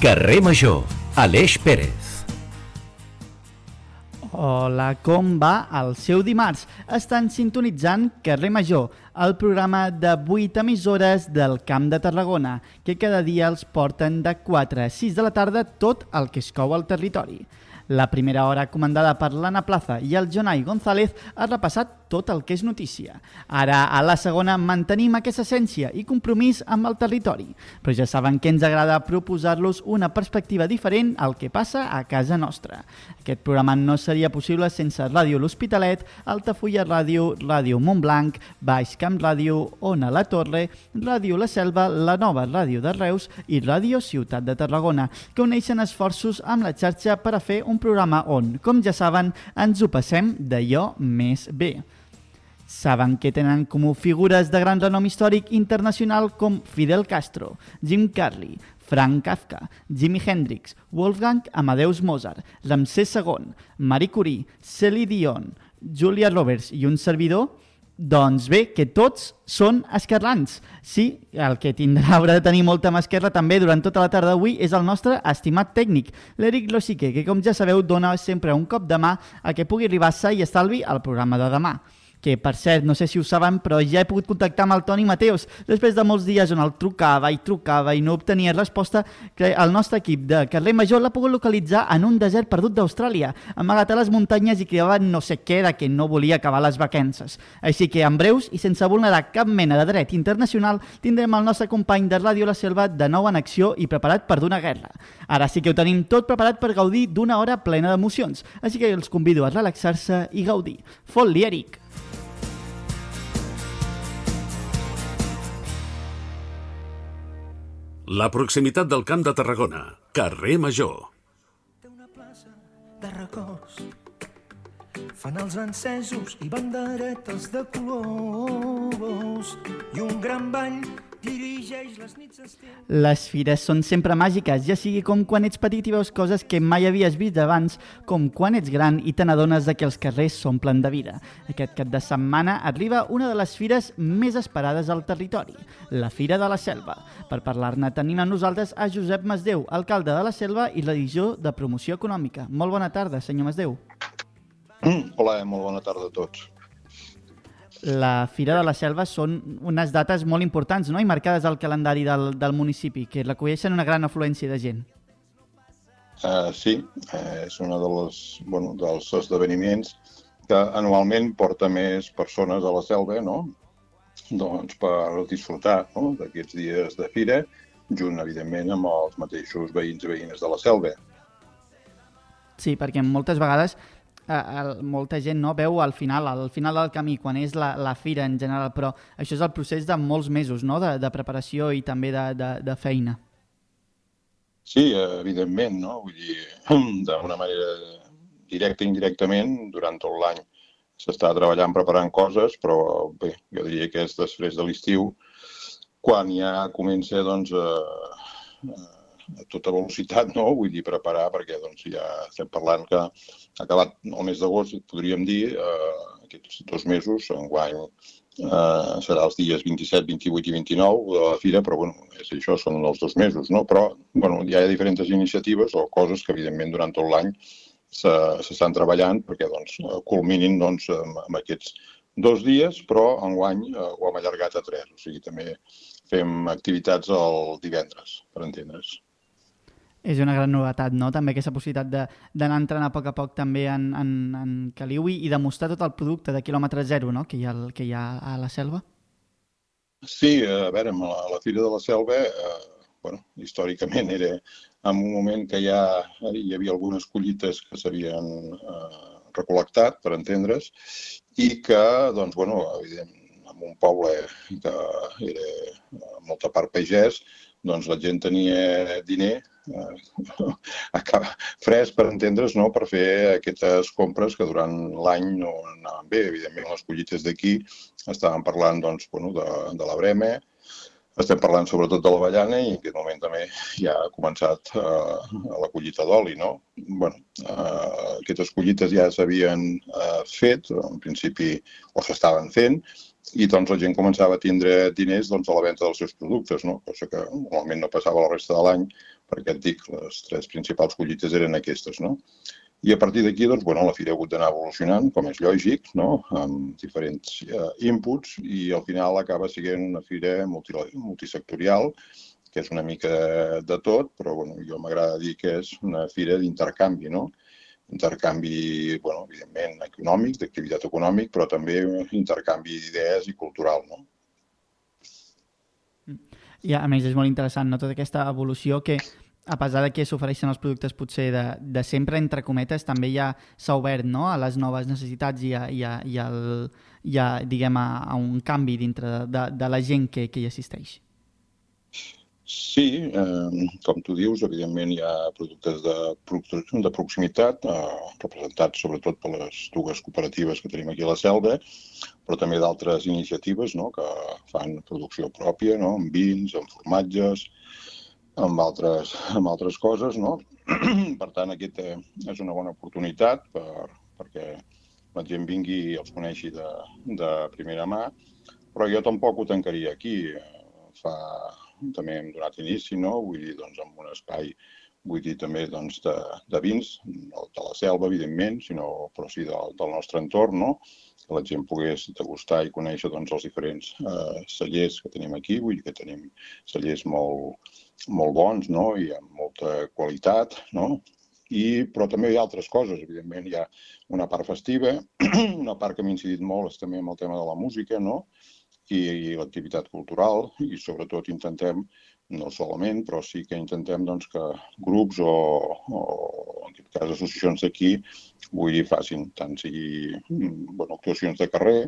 Carrer Major, Aleix Pérez. Hola, com va? El seu dimarts estan sintonitzant Carrer Major, el programa de 8 emissores del Camp de Tarragona, que cada dia els porten de 4 a 6 de la tarda tot el que es cou al territori. La primera hora, comandada per l'Anna Plaza i el Jonai González, ha repassat tot el que és notícia. Ara, a la segona, mantenim aquesta essència i compromís amb el territori. Però ja saben que ens agrada proposar-los una perspectiva diferent al que passa a casa nostra. Aquest programa no seria possible sense Ràdio L'Hospitalet, Altafulla Ràdio, Ràdio Montblanc, Baix Camp Ràdio, Ona La Torre, Ràdio La Selva, la nova Ràdio de Reus i Ràdio Ciutat de Tarragona, que uneixen esforços amb la xarxa per a fer un programa on, com ja saben, ens ho passem d'allò més bé. Saben que tenen com figures de gran renom històric internacional com Fidel Castro, Jim Carley, Frank Kafka, Jimi Hendrix, Wolfgang Amadeus Mozart, Ramsès II, Marie Curie, Celine Dion, Julia Roberts i un servidor? Doncs bé, que tots són esquerrans. Sí, el que tindrà haurà de tenir molta mà esquerra també durant tota la tarda d'avui és el nostre estimat tècnic, l'Eric Losique, que com ja sabeu dona sempre un cop de mà a que pugui arribar sa i estalvi al programa de demà que per cert, no sé si ho saben, però ja he pogut contactar amb el Toni Mateus després de molts dies on el trucava i trucava i no obtenia resposta, que el nostre equip de Carrer Major l'ha pogut localitzar en un desert perdut d'Austràlia, amagat a les muntanyes i cridava no sé què de que no volia acabar les vacances. Així que en breus i sense vulnerar cap mena de dret internacional tindrem el nostre company de Ràdio La Selva de nou en acció i preparat per d'una guerra. Ara sí que ho tenim tot preparat per gaudir d'una hora plena d'emocions, així que els convido a relaxar-se i gaudir. Fot-li, Eric! La proximitat del Camp de Tarragona, carrer Major. Té una plaça de records. Fan els encesos i banderetes de colors i un gran ball les fires són sempre màgiques, ja sigui com quan ets petit i veus coses que mai havies vist abans, com quan ets gran i te n'adones que els carrers s'omplen de vida. Aquest cap de setmana arriba una de les fires més esperades al territori, la Fira de la Selva. Per parlar-ne tenim a nosaltres a Josep Masdeu, alcalde de la Selva i la divisió de promoció econòmica. Molt bona tarda, senyor Masdeu. Mm, hola, molt bona tarda a tots. La Fira de la Selva són unes dates molt importants no? i marcades al calendari del, del municipi, que reculleixen una gran afluència de gent. Uh, sí, uh, és un de les, bueno, dels esdeveniments que anualment porta més persones a la selva, no? doncs per disfrutar no? d'aquests dies de fira, junt, evidentment, amb els mateixos veïns i veïnes de la selva. Sí, perquè moltes vegades el, molta gent no veu al final, al final del camí, quan és la, la fira en general, però això és el procés de molts mesos no? de, de preparació i també de, de, de feina. Sí, evidentment, no? Vull dir, d'una manera directa i indirectament, durant tot l'any s'està treballant preparant coses, però bé, jo diria que és després de l'estiu, quan ja comença doncs, a, a tota velocitat, no? vull dir, preparar, perquè doncs, ja estem parlant que ha acabat el mes d'agost, podríem dir, eh, aquests dos mesos, enguany eh, serà els dies 27, 28 i 29 de la fira, però bueno, és això, són els dos mesos, no? Però bueno, hi ha diferents iniciatives o coses que, evidentment, durant tot l'any s'estan treballant perquè doncs, culminin doncs, amb, amb aquests dos dies, però enguany eh, ho hem allargat a tres. O sigui, també fem activitats el divendres, per entendre's. És una gran novetat, no? També aquesta possibilitat d'anar entrant a poc a poc també en, en, en Caliui i demostrar tot el producte de quilòmetre zero no? que, hi ha, que hi ha a la selva. Sí, a veure, a la, la Fira de la Selva, eh, bueno, històricament era en un moment que ja hi havia algunes collites que s'havien eh, recol·lectat, per entendre's, i que, doncs, bueno, evident, en un poble que era molta part pagès, doncs la gent tenia diner eh, fresc, per entendre's, no? per fer aquestes compres que durant l'any no anaven bé. Evidentment, les collites d'aquí estàvem parlant doncs, bueno, de, de la Breme, estem parlant sobretot de l'avellana i en aquest moment també ja ha començat eh, la collita d'oli, no? bueno, eh, aquestes collites ja s'havien eh, fet, en principi, o s'estaven fent, i doncs la gent començava a tindre diners doncs, a la venda dels seus productes, no? cosa que normalment no passava la resta de l'any, perquè et dic, les tres principals collites eren aquestes, no? I a partir d'aquí, doncs, bueno, la fira ha hagut d'anar evolucionant, com és lògic, no? amb diferents uh, inputs, i al final acaba sent una fira multi, multisectorial, que és una mica de tot, però bueno, jo m'agrada dir que és una fira d'intercanvi, no? intercanvi, bueno, evidentment, econòmic, d'activitat econòmic, però també intercanvi d'idees i cultural, no? I a més és molt interessant, no?, tota aquesta evolució que a pesar de que s'ofereixen els productes potser de, de sempre, entre cometes, també ja s'ha obert no? a les noves necessitats i a, i a, i al, i a, diguem, a, a un canvi dintre de, de, de la gent que, que hi assisteix. Sí, eh, com tu dius, evidentment hi ha productes de, de proximitat, eh, representats sobretot per les dues cooperatives que tenim aquí a la Selva, però també d'altres iniciatives no?, que fan producció pròpia, no?, amb vins, amb formatges, amb altres, amb altres coses. No? per tant, aquesta és una bona oportunitat per, perquè la gent vingui i els coneixi de, de primera mà, però jo tampoc ho tancaria aquí. Fa també hem donat inici, no? vull dir, doncs, amb un espai vull dir també doncs, de, de vins, no de la selva, evidentment, sinó, però sí del, del nostre entorn, no? que la gent pogués degustar i conèixer doncs, els diferents eh, cellers que tenim aquí. Vull dir que tenim cellers molt, molt bons no? i amb molta qualitat, no? I, però també hi ha altres coses, evidentment. Hi ha una part festiva, una part que m'ha incidit molt és també amb el tema de la música, no? I, i l'activitat cultural i sobretot intentem, no solament, però sí que intentem doncs, que grups o, o en aquest cas associacions d'aquí vull dir, facin tant sigui bueno, actuacions de carrer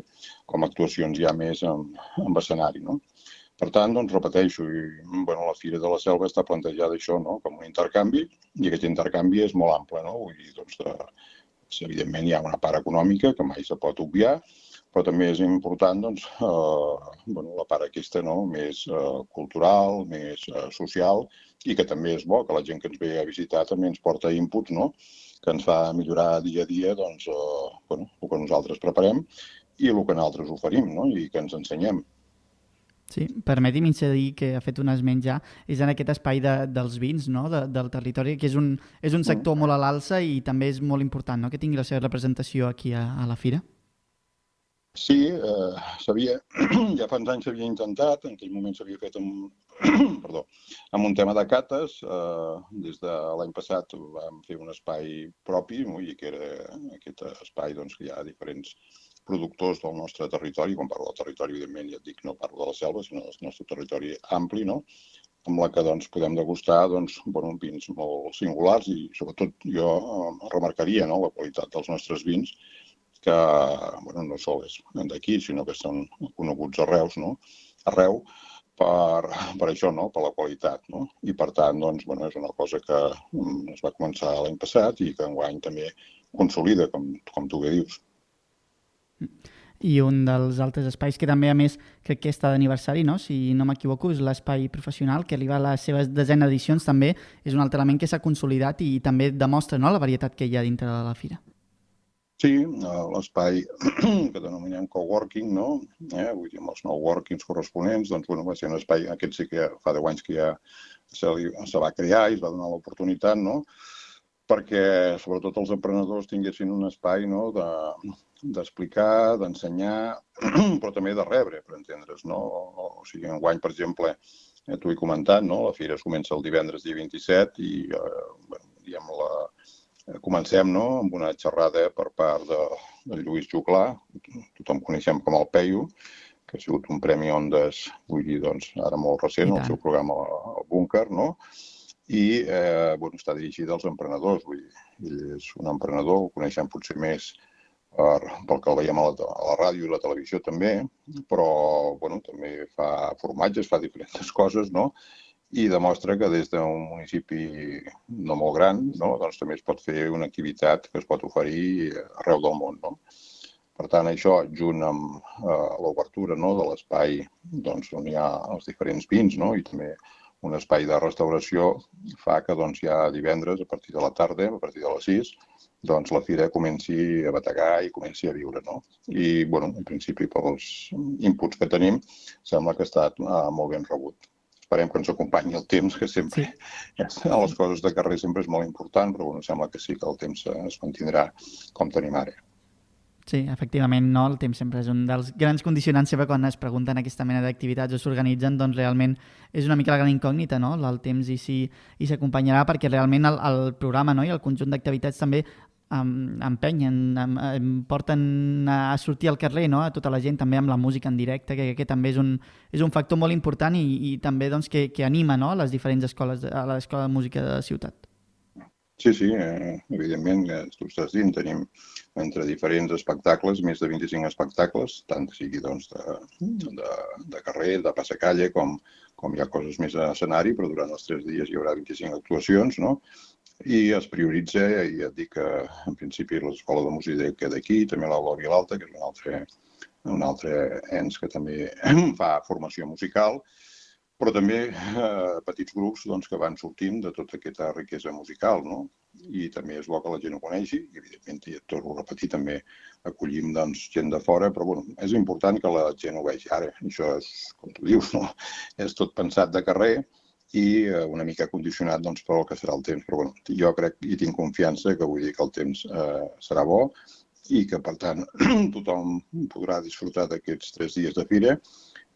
com actuacions ja més amb, amb escenari. No? Per tant, doncs, repeteixo, i, bueno, la Fira de la Selva està plantejada això no? com un intercanvi i aquest intercanvi és molt ample. No? Vull dir, doncs, de, evidentment hi ha una part econòmica que mai se pot obviar, però també és important doncs, eh, bueno, la part aquesta no? més eh, cultural, més eh, social, i que també és bo que la gent que ens ve a visitar també ens porta inputs no? que ens fa millorar dia a dia doncs, eh, bueno, el que nosaltres preparem i el que nosaltres oferim no? i que ens ensenyem. Sí, permeti'm incidir que ha fet un esment ja, és en aquest espai de, dels vins no? de, del territori, que és un, és un sector molt a l'alça i també és molt important no? que tingui la seva representació aquí a, a la Fira. Sí, eh, sabia, ja fa uns anys s'havia intentat, en aquell moment s'havia fet amb, perdó, amb un tema de cates. Eh, des de l'any passat vam fer un espai propi, i que era aquest espai doncs, que hi ha diferents productors del nostre territori. Quan parlo del territori, evidentment, ja et dic, no parlo de la selva, sinó del nostre territori ampli, no? amb la que doncs, podem degustar doncs, bueno, vins molt singulars i sobretot jo remarcaria no? la qualitat dels nostres vins que bueno, no sols d'aquí, sinó que són coneguts arreus, no? arreu, per, per això, no? per la qualitat. No? I per tant, doncs, bueno, és una cosa que mm, es va començar l'any passat i que enguany també consolida, com, com tu bé dius. I un dels altres espais que també, a més, crec que està d'aniversari, no? si no m'equivoco, és l'espai professional, que arriba a les seves desena edicions també, és un altre element que s'ha consolidat i també demostra no? la varietat que hi ha dintre de la fira. Sí, l'espai que denominem coworking, no? Eh, vull dir, amb els nou workings corresponents, doncs, bueno, va ser un espai, aquest sí que fa 10 anys que ja se, li, se va crear i es va donar l'oportunitat, no? perquè sobretot els emprenedors tinguessin un espai no? d'explicar, de, d'ensenyar, però també de rebre, per entendre's. No? O, sigui, enguany, per exemple, eh, t'ho he comentat, no? la fira es comença el divendres dia 27 i eh, bueno, diguem, la, comencem no, amb una xerrada per part de, de Lluís Juclà, tothom coneixem com el Peyu, que ha sigut un premi Ondes, vull dir, doncs, ara molt recent, el seu programa al Búnquer, no? i eh, bueno, està dirigit als emprenedors. Vull dir, ell és un emprenedor, el coneixem potser més per, pel que el veiem a la, a la ràdio i la televisió també, però bueno, també fa formatges, fa diferents coses, no? I demostra que des d'un municipi no molt gran no, doncs també es pot fer una activitat que es pot oferir arreu del món. No? Per tant, això, junt amb eh, l'obertura no, de l'espai doncs, on hi ha els diferents vins no, i també un espai de restauració, fa que doncs, ja divendres, a partir de la tarda, a partir de les 6, doncs, la fira comenci a bategar i comenci a viure. No? I, bueno, en principi, pels inputs que tenim, sembla que ha estat eh, molt ben rebut esperem que ens acompanyi el temps, que sempre Sí. sí. a les coses de carrer sempre és molt important, però bueno, sembla que sí que el temps eh, es mantindrà com tenim ara. Sí, efectivament, no? El temps sempre és un dels grans condicionants sempre quan es pregunten aquesta mena d'activitats o s'organitzen, doncs realment és una mica la gran incògnita, no? El temps i si i s'acompanyarà perquè realment el, el programa no? i el conjunt d'activitats també um, empenyen, em, em porten a, sortir al carrer, no? A tota la gent, també amb la música en directe, que, que també és un, és un factor molt important i, i també doncs, que, que anima no? les diferents escoles, a l'Escola de Música de la ciutat. Sí, sí, eh, evidentment, eh, tu estàs dient, tenim entre diferents espectacles, més de 25 espectacles, tant sigui doncs, de, de, de carrer, de passacalle, com, com hi ha coses més a escenari, però durant els tres dies hi haurà 25 actuacions, no? I es prioritza, i et dic que en principi l'Escola de Música d'aquí, també l'Aula Vilalta, que és un altre, un altre ens que també fa formació musical, però també eh, petits grups doncs, que van sortint de tota aquesta riquesa musical, no? I també és bo que la gent ho coneixi, i evidentment, i et torno a repetir, també acollim doncs, gent de fora, però bueno, és important que la gent ho vegi ara. Això és, com tu dius, no? és tot pensat de carrer i eh, una mica condicionat doncs, per el que serà el temps. Però bueno, jo crec i tinc confiança que vull dir que el temps eh, serà bo i que, per tant, tothom podrà disfrutar d'aquests tres dies de fira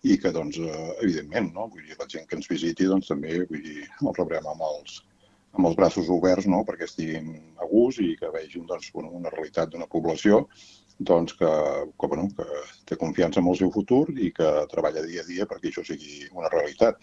i que, doncs, eh, evidentment, no? vull dir, la gent que ens visiti, doncs, també vull dir, el rebrem amb els, amb els braços oberts, no? perquè estiguin a gust i que vegin doncs, bueno, una realitat d'una població doncs, que, que, bueno, que té confiança en el seu futur i que treballa dia a dia perquè això sigui una realitat.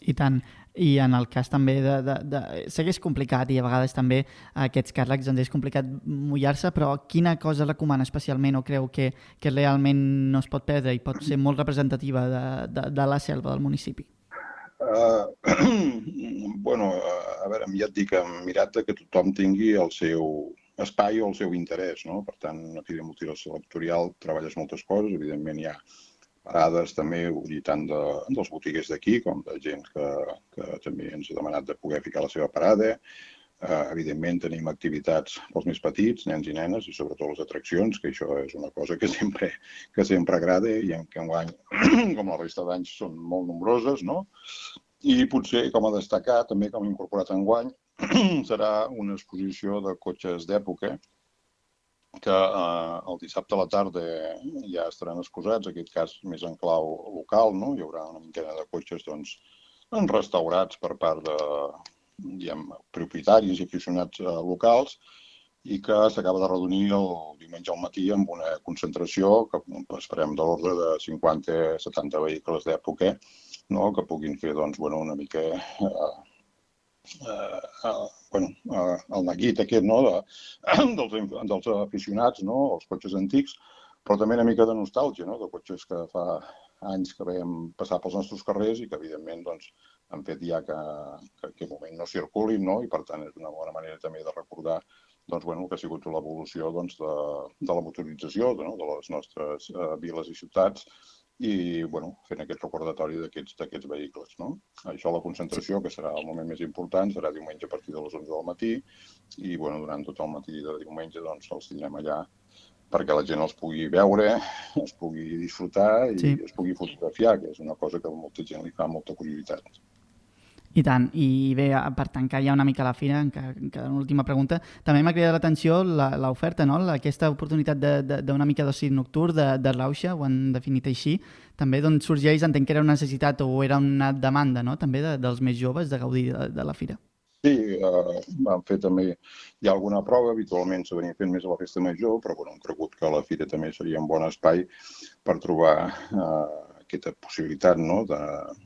I tant. I en el cas també de... de, de és complicat i a vegades també aquests càrrecs doncs és complicat mullar-se, però quina cosa recomana especialment o creu que, que realment no es pot perdre i pot ser molt representativa de, de, de la selva del municipi? Uh, bueno, a veure, ja et dic, hem mirat que tothom tingui el seu espai o el seu interès, no? Per tant, a Fira Multiselectorial treballes moltes coses, evidentment hi ha parades també, dir, tant de, dels botiguers d'aquí com de gent que, que també ens ha demanat de poder ficar la seva parada. Uh, evidentment tenim activitats pels més petits, nens i nenes, i sobretot les atraccions, que això és una cosa que sempre, que sempre agrada i en que enguany, com la resta d'anys, són molt nombroses, no? I potser, com a destacar, també com hem incorporat enguany, serà una exposició de cotxes d'època, que eh, el dissabte a la tarda ja estaran exposats, en aquest cas més en clau local, no? Hi haurà una miquena de cotxes doncs, doncs restaurats per part de diguem, propietaris i aficionats eh, locals i que s'acaba de reunir el diumenge al matí amb una concentració que esperem de l'ordre de 50-70 vehicles d'època no? que puguin fer doncs, bueno, una mica eh, eh, eh, bueno, eh, el neguit aquest no? de, dels, dels aficionats, no? els cotxes antics, però també una mica de nostàlgia, no? de cotxes que fa anys que vam passar pels nostres carrers i que, evidentment, doncs, han fet ja que, que en moment no circulin, no? i per tant és una bona manera també de recordar doncs, bueno, que ha sigut l'evolució doncs, de, de la motorització de, no? de les nostres eh, viles i ciutats i bueno, fent aquest recordatori d'aquests vehicles. No? Això, la concentració, que serà el moment més important, serà diumenge a partir de les 11 del matí i bueno, durant tot el matí de diumenge doncs, els tindrem allà perquè la gent els pugui veure, es pugui disfrutar i Sí. es pugui fotografiar, que és una cosa que a molta gent li fa molta curiositat. I tant, i bé, per tancar ja una mica la fira, encara, una última pregunta, també m'ha cridat l'atenció la- l'oferta, no? Aquesta oportunitat d'una mica d'oci nocturn de, de Rauxa, ho han definit així, també doncs sorgeix, entenc que era una necessitat o era una demanda, no?, també de, dels més joves de gaudir de, de la fira. Sí, eh, vam fer també, hi ha alguna prova, habitualment se venia fent més a la festa major, però bueno, hem cregut que la fira també seria un bon espai per trobar eh, aquesta possibilitat no? de,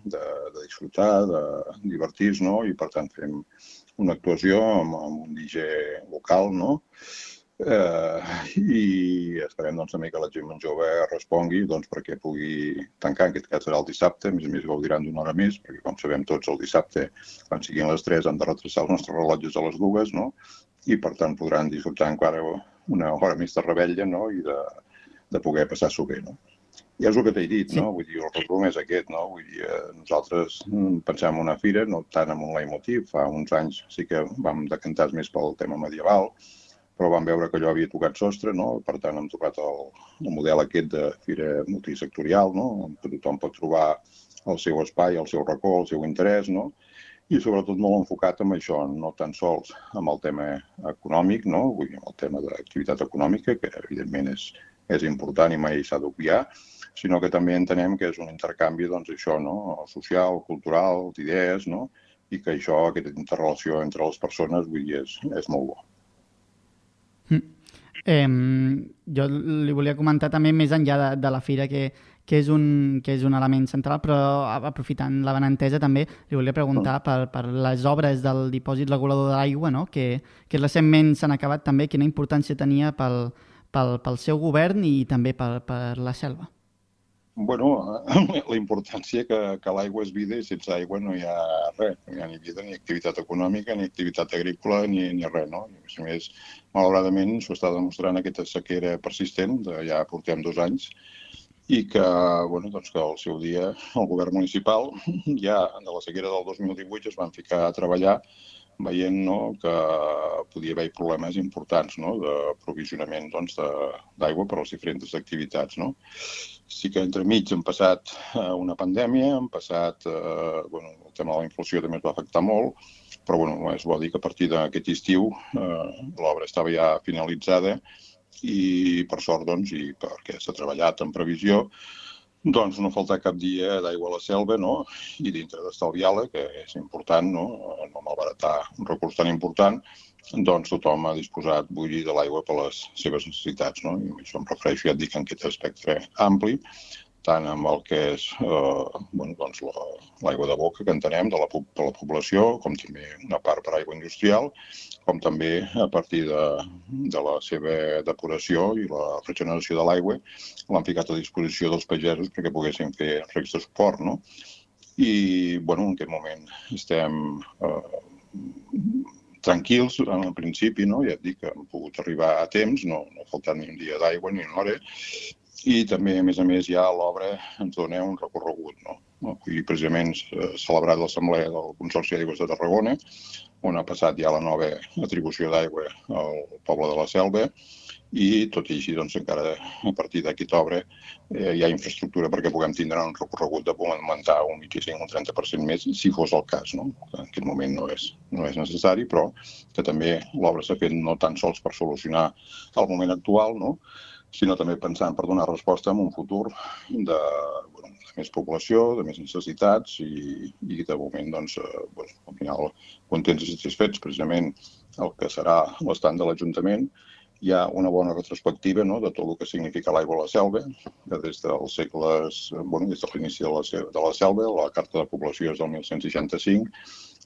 de, de disfrutar, de divertir-se, no? i per tant fem una actuació amb, amb un DJ local, no? Eh, I esperem doncs, també que la gent jove respongui doncs, perquè pugui tancar, en aquest cas serà el dissabte, a més a més gaudiran d'una hora més, perquè com sabem tots el dissabte, quan siguin les 3, han de retrasar els nostres rellotges a les dues, no? i per tant podran disfrutar encara una hora més de rebella no? i de, de poder passar-s'ho bé. No? I és el que t'he dit, Sí. no? Vull dir, el resum és aquest, no? Vull dir, eh, nosaltres mm, pensem en una fira, no tant en un leitmotiv, fa uns anys sí que vam decantar més pel tema medieval, però vam veure que allò havia tocat sostre, no? Per tant, hem tocat el, el model aquest de fira multisectorial, no? Què tothom pot trobar el seu espai, el seu racó, el seu interès, no? i sobretot molt enfocat en això, no tan sols amb el tema econòmic, no? Vull dir, amb el tema de l'activitat econòmica, que evidentment és, és important i mai s'ha d'obviar, sinó que també entenem que és un intercanvi, doncs, això, no? social, cultural, d'idees, no? i que això, aquesta interrelació entre les persones, vull dir, és, és molt bo. Mm. Eh, jo li volia comentar també més enllà de, de la fira que, que, és un, que és un element central, però aprofitant la benentesa també li volia preguntar mm. per, per les obres del dipòsit regulador de l'aigua, no? que, que recentment s'han acabat també, quina importància tenia pel, pel, pel seu govern i també per, per la selva. Bueno, la importància que, que l'aigua és vida i sense aigua no hi ha res. No hi ha ni vida, ni activitat econòmica, ni activitat agrícola, ni, ni res, no? I, a més malauradament, s'ho està demostrant aquesta sequera persistent, de, ja portem dos anys, i que, bueno, doncs que al seu dia el govern municipal ja de la sequera del 2018 es van ficar a treballar veient no, que podia haver problemes importants no, de provisionament doncs, d'aigua doncs, per a les diferents activitats. No? Sí que entremig hem passat eh, una pandèmia, hem passat... Eh, bueno, el tema de la inflació també ens va afectar molt, però bueno, és bo dir que a partir d'aquest estiu eh, l'obra estava ja finalitzada i per sort doncs, i perquè s'ha treballat en previsió, doncs no faltar cap dia d'aigua a la selva, no? I dintre d'estalviar-la, que és important, no? No malbaratar un recurs tan important, doncs tothom ha disposat, vull dir, de l'aigua per les seves necessitats, no? I això em refereixo, ja et dic, en aquest aspecte ampli, tant amb el que és eh, bueno, doncs l'aigua la, de boca que entenem de la, de la població, com també una part per aigua industrial, com també a partir de, de la seva depuració i la regeneració de l'aigua l'han ficat a disposició dels pagesos perquè poguessin fer recs de suport. No? I bueno, en aquest moment estem eh, tranquils en el principi, no? ja et dic que hem pogut arribar a temps, no, no ha faltat ni un dia d'aigua ni una hora, i també, a més a més, ja l'obra ens dona un recorregut. No? I precisament s'ha celebrat l'Assemblea del Consorci d'Aigües de Tarragona, on ha passat ja la nova atribució d'aigua al poble de la Selva, i tot i així, doncs, encara a partir d'aquesta obra eh, hi ha infraestructura perquè puguem tindre un recorregut de augmentar un 25 o un 30% més, si fos el cas. No? En aquest moment no és, no és necessari, però que també l'obra s'ha fet no tan sols per solucionar el moment actual, no? Sinó també pensant per donar resposta en un futur de, bueno, de més població, de més necessitats i, i de moment, doncs, eh, bueno, al final, contents i satisfets, precisament el que serà l'estat de l'Ajuntament, hi ha una bona retrospectiva no, de tot el que significa l'aigua a la selva, que des dels segles, bueno, des de l'inici de, la, de la selva, la Carta de Població és del 1165,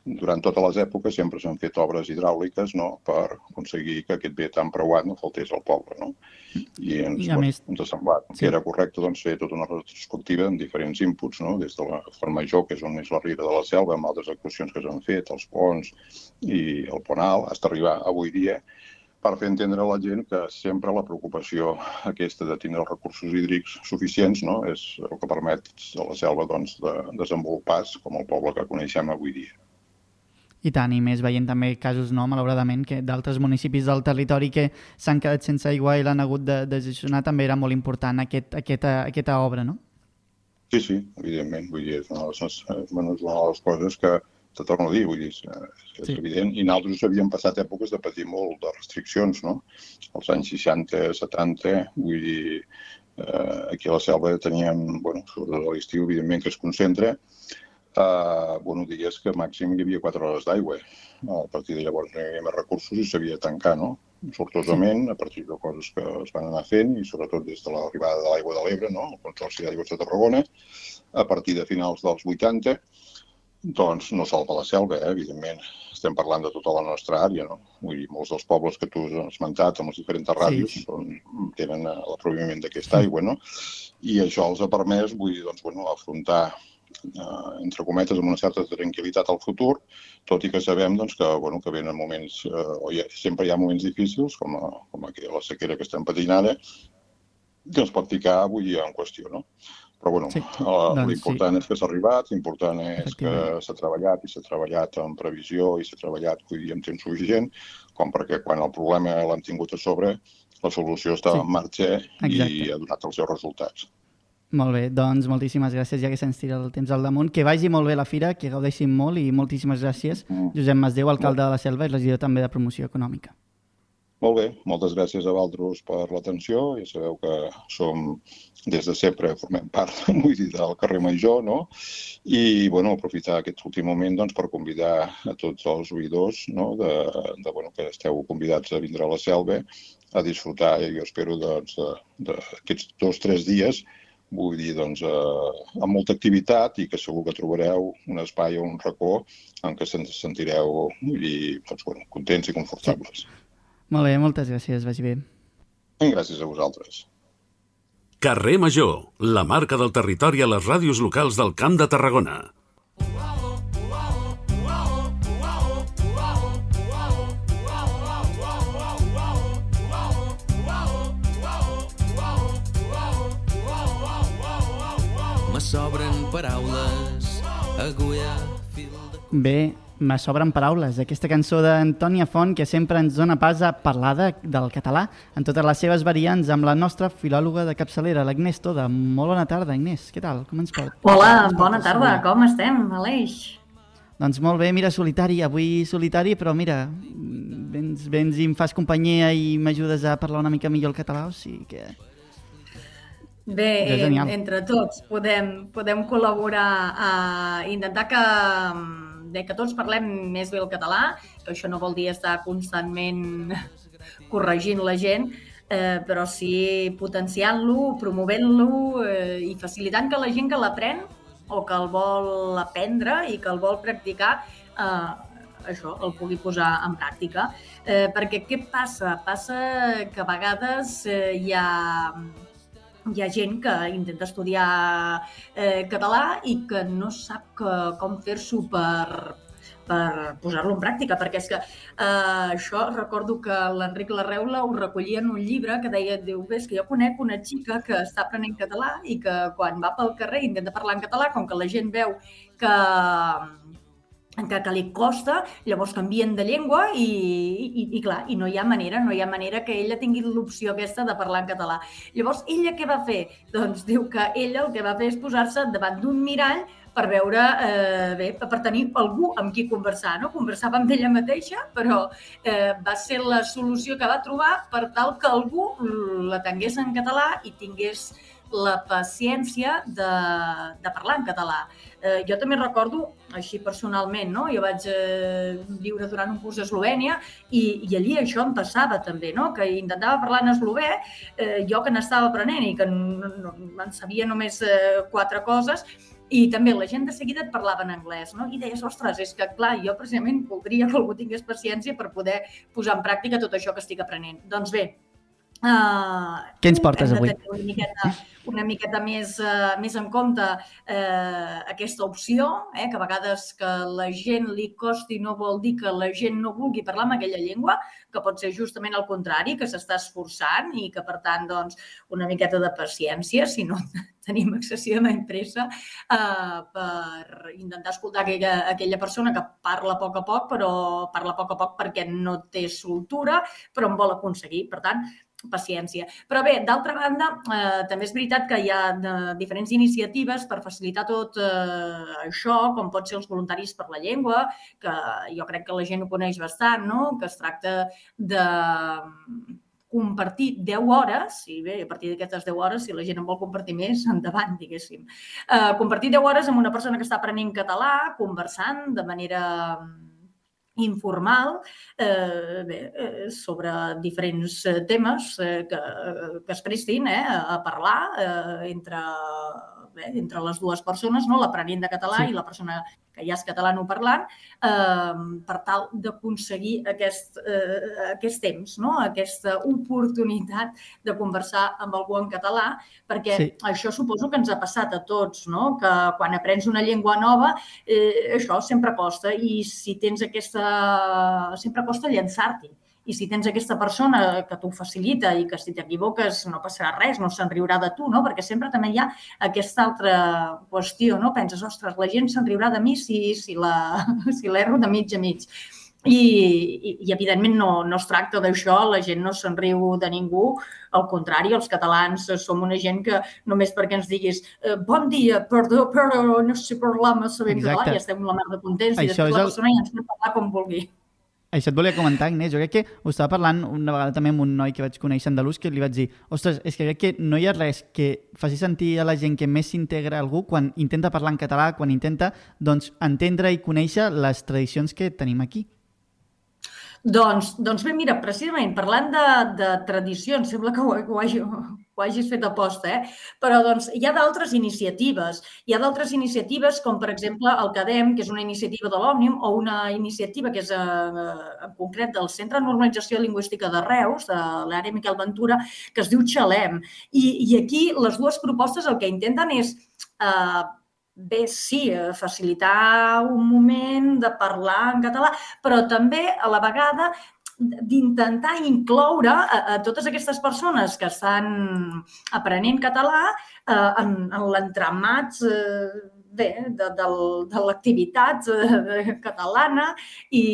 durant totes les èpoques sempre s'han fet obres hidràuliques no, per aconseguir que aquest bé tan preuat no faltés al poble. No? I ens, I més... ens ha semblat sí. que era correcte doncs, fer tota una retrospectiva amb diferents inputs, no? des de la Font Major, que és on és la Riera de la Selva, amb altres actuacions que s'han fet, els ponts i el pont alt, fins arribar avui dia per fer entendre a la gent que sempre la preocupació aquesta de tindre els recursos hídrics suficients no? és el que permet a la selva doncs, de desenvolupar com el poble que coneixem avui dia. I tant, i més veient també casos, no, malauradament, que d'altres municipis del territori que s'han quedat sense aigua i l'han hagut de, de gestionar, també era molt important aquest, aquesta, aquesta obra, no? Sí, sí, evidentment. Vull dir, és una de les, bueno, és una de les coses que te torno a dir, vull dir, és, és sí. evident. I nosaltres havíem passat èpoques de patir molt de restriccions, no? Els anys 60, 70, vull dir, eh, aquí a la selva teníem, bueno, sobretot a l'estiu, evidentment, que es concentra, Uh, bueno, digués que màxim hi havia 4 hores d'aigua. A partir de llavors no hi havia més recursos i s'havia de tancar, no? Sortosament, a partir de coses que es van anar fent, i sobretot des de l'arribada de l'aigua de l'Ebre, no? el Consorci d'Aigües de Tarragona, a partir de finals dels 80, doncs no sol la selva, eh? evidentment. Estem parlant de tota la nostra àrea, no? Vull dir, molts dels pobles que tu has esmentat amb les diferents ràdios sí. són, tenen l'aproviment d'aquesta aigua, no? I això els ha permès, vull dir, doncs, bueno, afrontar eh, entre cometes, amb una certa tranquil·litat al futur, tot i que sabem doncs, que, bueno, que venen moments, eh, o hi ha, sempre hi ha moments difícils, com, a, com aquí la sequera que estem patint ara, que ens pot ficar avui en qüestió, no? Però, bueno, sí, eh, doncs, l'important sí. és que s'ha arribat, l'important és que s'ha treballat i s'ha treballat en previsió i s'ha treballat, dir, en temps suficient, com perquè quan el problema l'hem tingut a sobre, la solució estava sí. en marxa Exacte. i ha donat els seus resultats. Molt bé, doncs moltíssimes gràcies, ja que se'ns tira el temps al damunt. Que vagi molt bé la fira, que gaudeixin molt i moltíssimes gràcies. Mm. Josep Masdeu, alcalde de la Selva i regidor també de promoció econòmica. Molt bé, moltes gràcies a vosaltres per l'atenció. Ja sabeu que som, des de sempre, formem part vull dir, del carrer Major, no? I, bueno, aprofitar aquest últim moment doncs, per convidar a tots els oïdors no? de, de, bueno, que esteu convidats a vindre a la Selva a disfrutar, i jo espero, doncs, d'aquests dos o tres dies vull dir, doncs, eh, amb molta activitat i que segur que trobareu un espai o un racó en què se'n sentireu vull dir, doncs, bueno, contents i confortables. Sí. Molt bé, moltes gràcies, vagi bé. I gràcies a vosaltres. Carrer Major, la marca del territori a les ràdios locals del Camp de Tarragona. Paraules, agulla, fil de... Bé, me sobren paraules. Aquesta cançó d'Antònia Font que sempre ens dona pas a parlar de, del català en totes les seves variants amb la nostra filòloga de capçalera, l'Agnès Toda. Molt bona tarda, Agnès. Què tal? Com ens porta? Hola, ens bona portes tarda. Com estem, Aleix? Doncs molt bé, mira, solitari. Avui solitari, però mira, vens, vens i em fas companyia i m'ajudes a parlar una mica millor el català, o sigui que... Bé, en, entre tots podem, podem col·laborar a intentar que, bé, que tots parlem més bé el català, que això no vol dir estar constantment corregint la gent, eh, però sí potenciant-lo, promovent-lo eh, i facilitant que la gent que l'aprèn o que el vol aprendre i que el vol practicar eh, això, el pugui posar en pràctica. Eh, perquè què passa? Passa que a vegades eh, hi ha hi ha gent que intenta estudiar eh, català i que no sap que, com fer-s'ho per, per posar-lo en pràctica, perquè és que eh, això recordo que l'Enric Larreula ho recollia en un llibre que deia, diu, és que jo conec una xica que està aprenent català i que quan va pel carrer intenta parlar en català, com que la gent veu que, que, que li costa, llavors canvien de llengua i, i, i clar, i no hi ha manera, no hi ha manera que ella tingui l'opció aquesta de parlar en català. Llavors, ella què va fer? Doncs diu que ella el que va fer és posar-se davant d'un mirall per veure, eh, bé, per tenir algú amb qui conversar, no? Conversava amb ella mateixa, però eh, va ser la solució que va trobar per tal que algú la tingués en català i tingués la paciència de, de parlar en català. Eh, jo també recordo, així personalment, no? jo vaig eh, viure durant un curs a Eslovènia i, i allí això em passava també, no? que intentava parlar en eslové, eh, jo que n'estava aprenent i que no, no, en sabia només eh, quatre coses, i també la gent de seguida et parlava en anglès, no? I deies, ostres, és que clar, jo precisament voldria que algú tingués paciència per poder posar en pràctica tot això que estic aprenent. Doncs bé, uh, Què ens portes avui? Una miqueta, una miqueta més, uh, més en compte uh, aquesta opció, eh, que a vegades que la gent li costi no vol dir que la gent no vulgui parlar en aquella llengua, que pot ser justament el contrari, que s'està esforçant i que, per tant, doncs, una miqueta de paciència, si no tenim excessivament pressa, eh, per intentar escoltar aquella, aquella persona que parla a poc a poc, però parla a poc a poc perquè no té soltura, però en vol aconseguir. Per tant, paciència. Però bé, d'altra banda, eh, també és veritat que hi ha de, diferents iniciatives per facilitar tot eh, això, com pot ser els voluntaris per la llengua, que jo crec que la gent ho coneix bastant, no? que es tracta de compartir 10 hores, i bé, a partir d'aquestes 10 hores, si la gent en vol compartir més, endavant, diguéssim. Eh, compartir 10 hores amb una persona que està aprenent català, conversant de manera informal eh, bé, eh, sobre diferents eh, temes eh, que, que es prestin eh, a parlar eh, entre, bé, entre les dues persones, no? l'aprenent de català Sí. i la persona que ja és catalanoparlant, eh, per tal d'aconseguir aquest, eh, aquest temps, no? aquesta oportunitat de conversar amb algú en català, perquè Sí. això suposo que ens ha passat a tots, no? que quan aprens una llengua nova, eh, això sempre costa i si tens aquesta... sempre costa llançar-t'hi. I si tens aquesta persona que t'ho facilita i que si t'equivoques no passarà res, no se'n riurà de tu, no? perquè sempre també hi ha aquesta altra qüestió, no? Penses, ostres, la gent se'n riurà de mi si, si la- si l'erro de mig a mig. i, i, i evidentment no, no es tracta d'això, la gent no se'n riu de ningú, al contrari, els catalans som una gent que només perquè ens diguis eh, bon dia, perdó, però no sé parlar massa bé català, ja estem la mar de contents i després la persona el... ja ens pot parlar com vulgui. Això et volia comentar, Agnès. Jo crec que ho estava parlant una vegada també amb un noi que vaig conèixer andalús que li vaig dir ostres, és que crec que no hi ha res que faci sentir a la gent que més s'integra algú quan intenta parlar en català, quan intenta doncs, entendre i conèixer les tradicions que tenim aquí. Doncs, doncs bé, mira, precisament parlant de, de tradicions, sembla que ho, ho, hagi, hagis fet aposta, eh? però doncs, hi ha d'altres iniciatives. Hi ha d'altres iniciatives com, per exemple, el CADEM, que és una iniciativa de l'Òmnium, o una iniciativa que és eh, en concret del Centre de Normalització Lingüística de Reus, de l'àrea Miquel Ventura, que es diu Xalem. I, I aquí les dues propostes el que intenten és eh, bé, sí, eh, facilitar un moment de parlar en català, però també a la vegada d'intentar incloure a, a totes aquestes persones que estan aprenent català eh, en, en l'entramat eh, bé, de, de, de l'activitat eh, catalana i,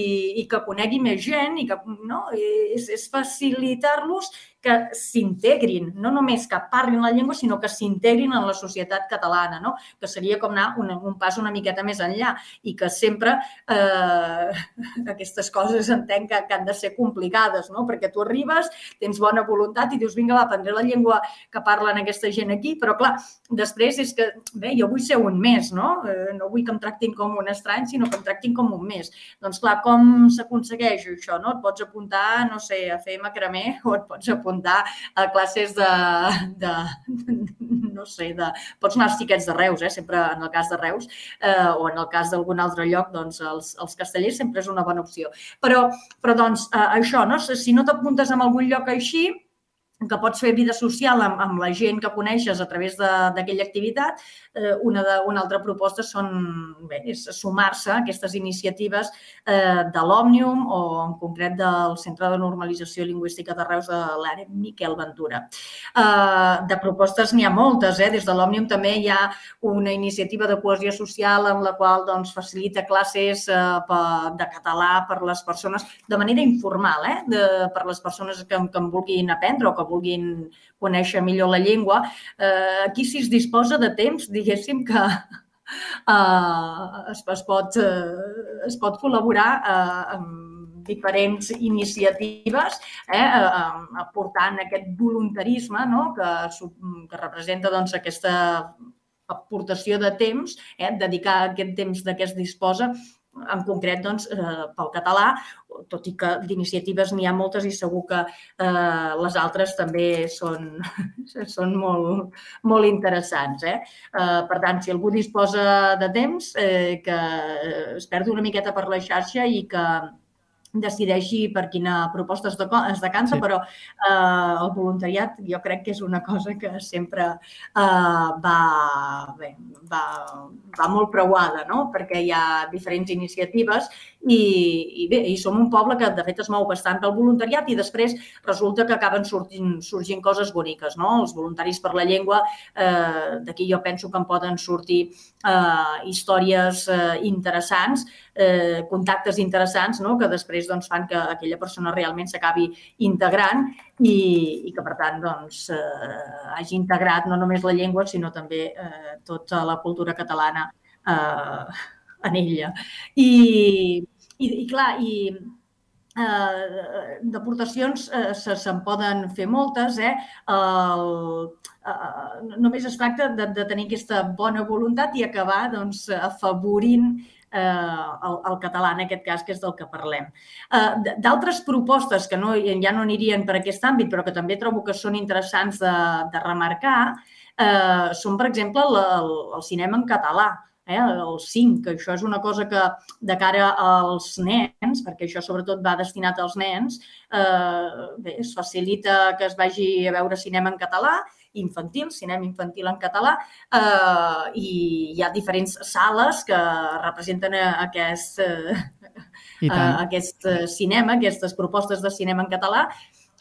i que conegui més gent i que no, és, és facilitar-los que s'integrin, no només que parlin la llengua, sinó que s'integrin en la societat catalana, no? que seria com anar un, un pas una miqueta més enllà i que sempre eh, aquestes coses entenc que, que han de ser complicades, no? perquè tu arribes, tens bona voluntat i dius, vinga, va, aprendré la llengua que parlen aquesta gent aquí, però clar, després és que, bé, jo vull ser un més, no? Eh, no vull que em tractin com un estrany, sinó que em tractin com un més. Doncs clar, com s'aconsegueix això, no? Et pots apuntar, no sé, a fer macramé o et pots apuntar apuntar a classes de, de no sé, de... Pots anar als xiquets de Reus, eh? sempre en el cas de Reus, eh, o en el cas d'algun altre lloc, doncs els, els castellers sempre és una bona opció. Però, però doncs, eh, això, no? si no t'apuntes en algun lloc així, que pots fer vida social amb, amb la gent que coneixes a través d'aquella activitat. Eh, una, de, una altra proposta són, bé, és sumar-se a aquestes iniciatives eh, de l'Òmnium o en concret del Centre de Normalització Lingüística de Reus de l'àrea Miquel Ventura. Eh, de propostes n'hi ha moltes. Eh? Des de l'Òmnium també hi ha una iniciativa de cohesió social en la qual doncs, facilita classes eh, de català per les persones de manera informal, eh? de, per les persones que, que en vulguin aprendre o que vulguin conèixer millor la llengua. Eh, aquí si es disposa de temps, diguéssim que eh, es, es, pot, eh, es pot col·laborar eh, amb diferents iniciatives, eh, eh, aportant aquest voluntarisme no? que, que representa doncs, aquesta aportació de temps, eh, dedicar aquest temps de què es disposa en concret doncs, eh, pel català, tot i que d'iniciatives n'hi ha moltes i segur que eh, les altres també són, són molt, molt interessants. Eh? Eh, per tant, si algú disposa de temps, eh, que es perdi una miqueta per la xarxa i que, decideixi per quina proposta es, de, es decanta, sí. però eh, el voluntariat jo crec que és una cosa que sempre eh, va, bé, va, va molt preuada, no? perquè hi ha diferents iniciatives i, i bé, i som un poble que de fet es mou bastant pel voluntariat i després resulta que acaben sortint, sorgint coses boniques. No? Els voluntaris per la llengua, eh, d'aquí jo penso que en poden sortir eh, històries eh, interessants, eh, contactes interessants no? que després doncs, fan que aquella persona realment s'acabi integrant i, i que, per tant, doncs, eh, hagi integrat no només la llengua, sinó també eh, tota la cultura catalana eh, en ella. I, i, i clar, i eh, d'aportacions eh, se'n se poden fer moltes. Eh? El, eh, només es tracta de, de tenir aquesta bona voluntat i acabar doncs, afavorint eh, el, el català, en aquest cas, que és del que parlem. Eh, D'altres propostes que no, ja no anirien per aquest àmbit, però que també trobo que són interessants de, de remarcar, eh, són, per exemple, el, el, el cinema en català eh, el 5, que això és una cosa que de cara als nens, perquè això sobretot va destinat als nens, eh, bé, es facilita que es vagi a veure cinema en català infantil, cinema infantil en català, eh, i hi ha diferents sales que representen aquest, eh, aquest cinema, aquestes propostes de cinema en català,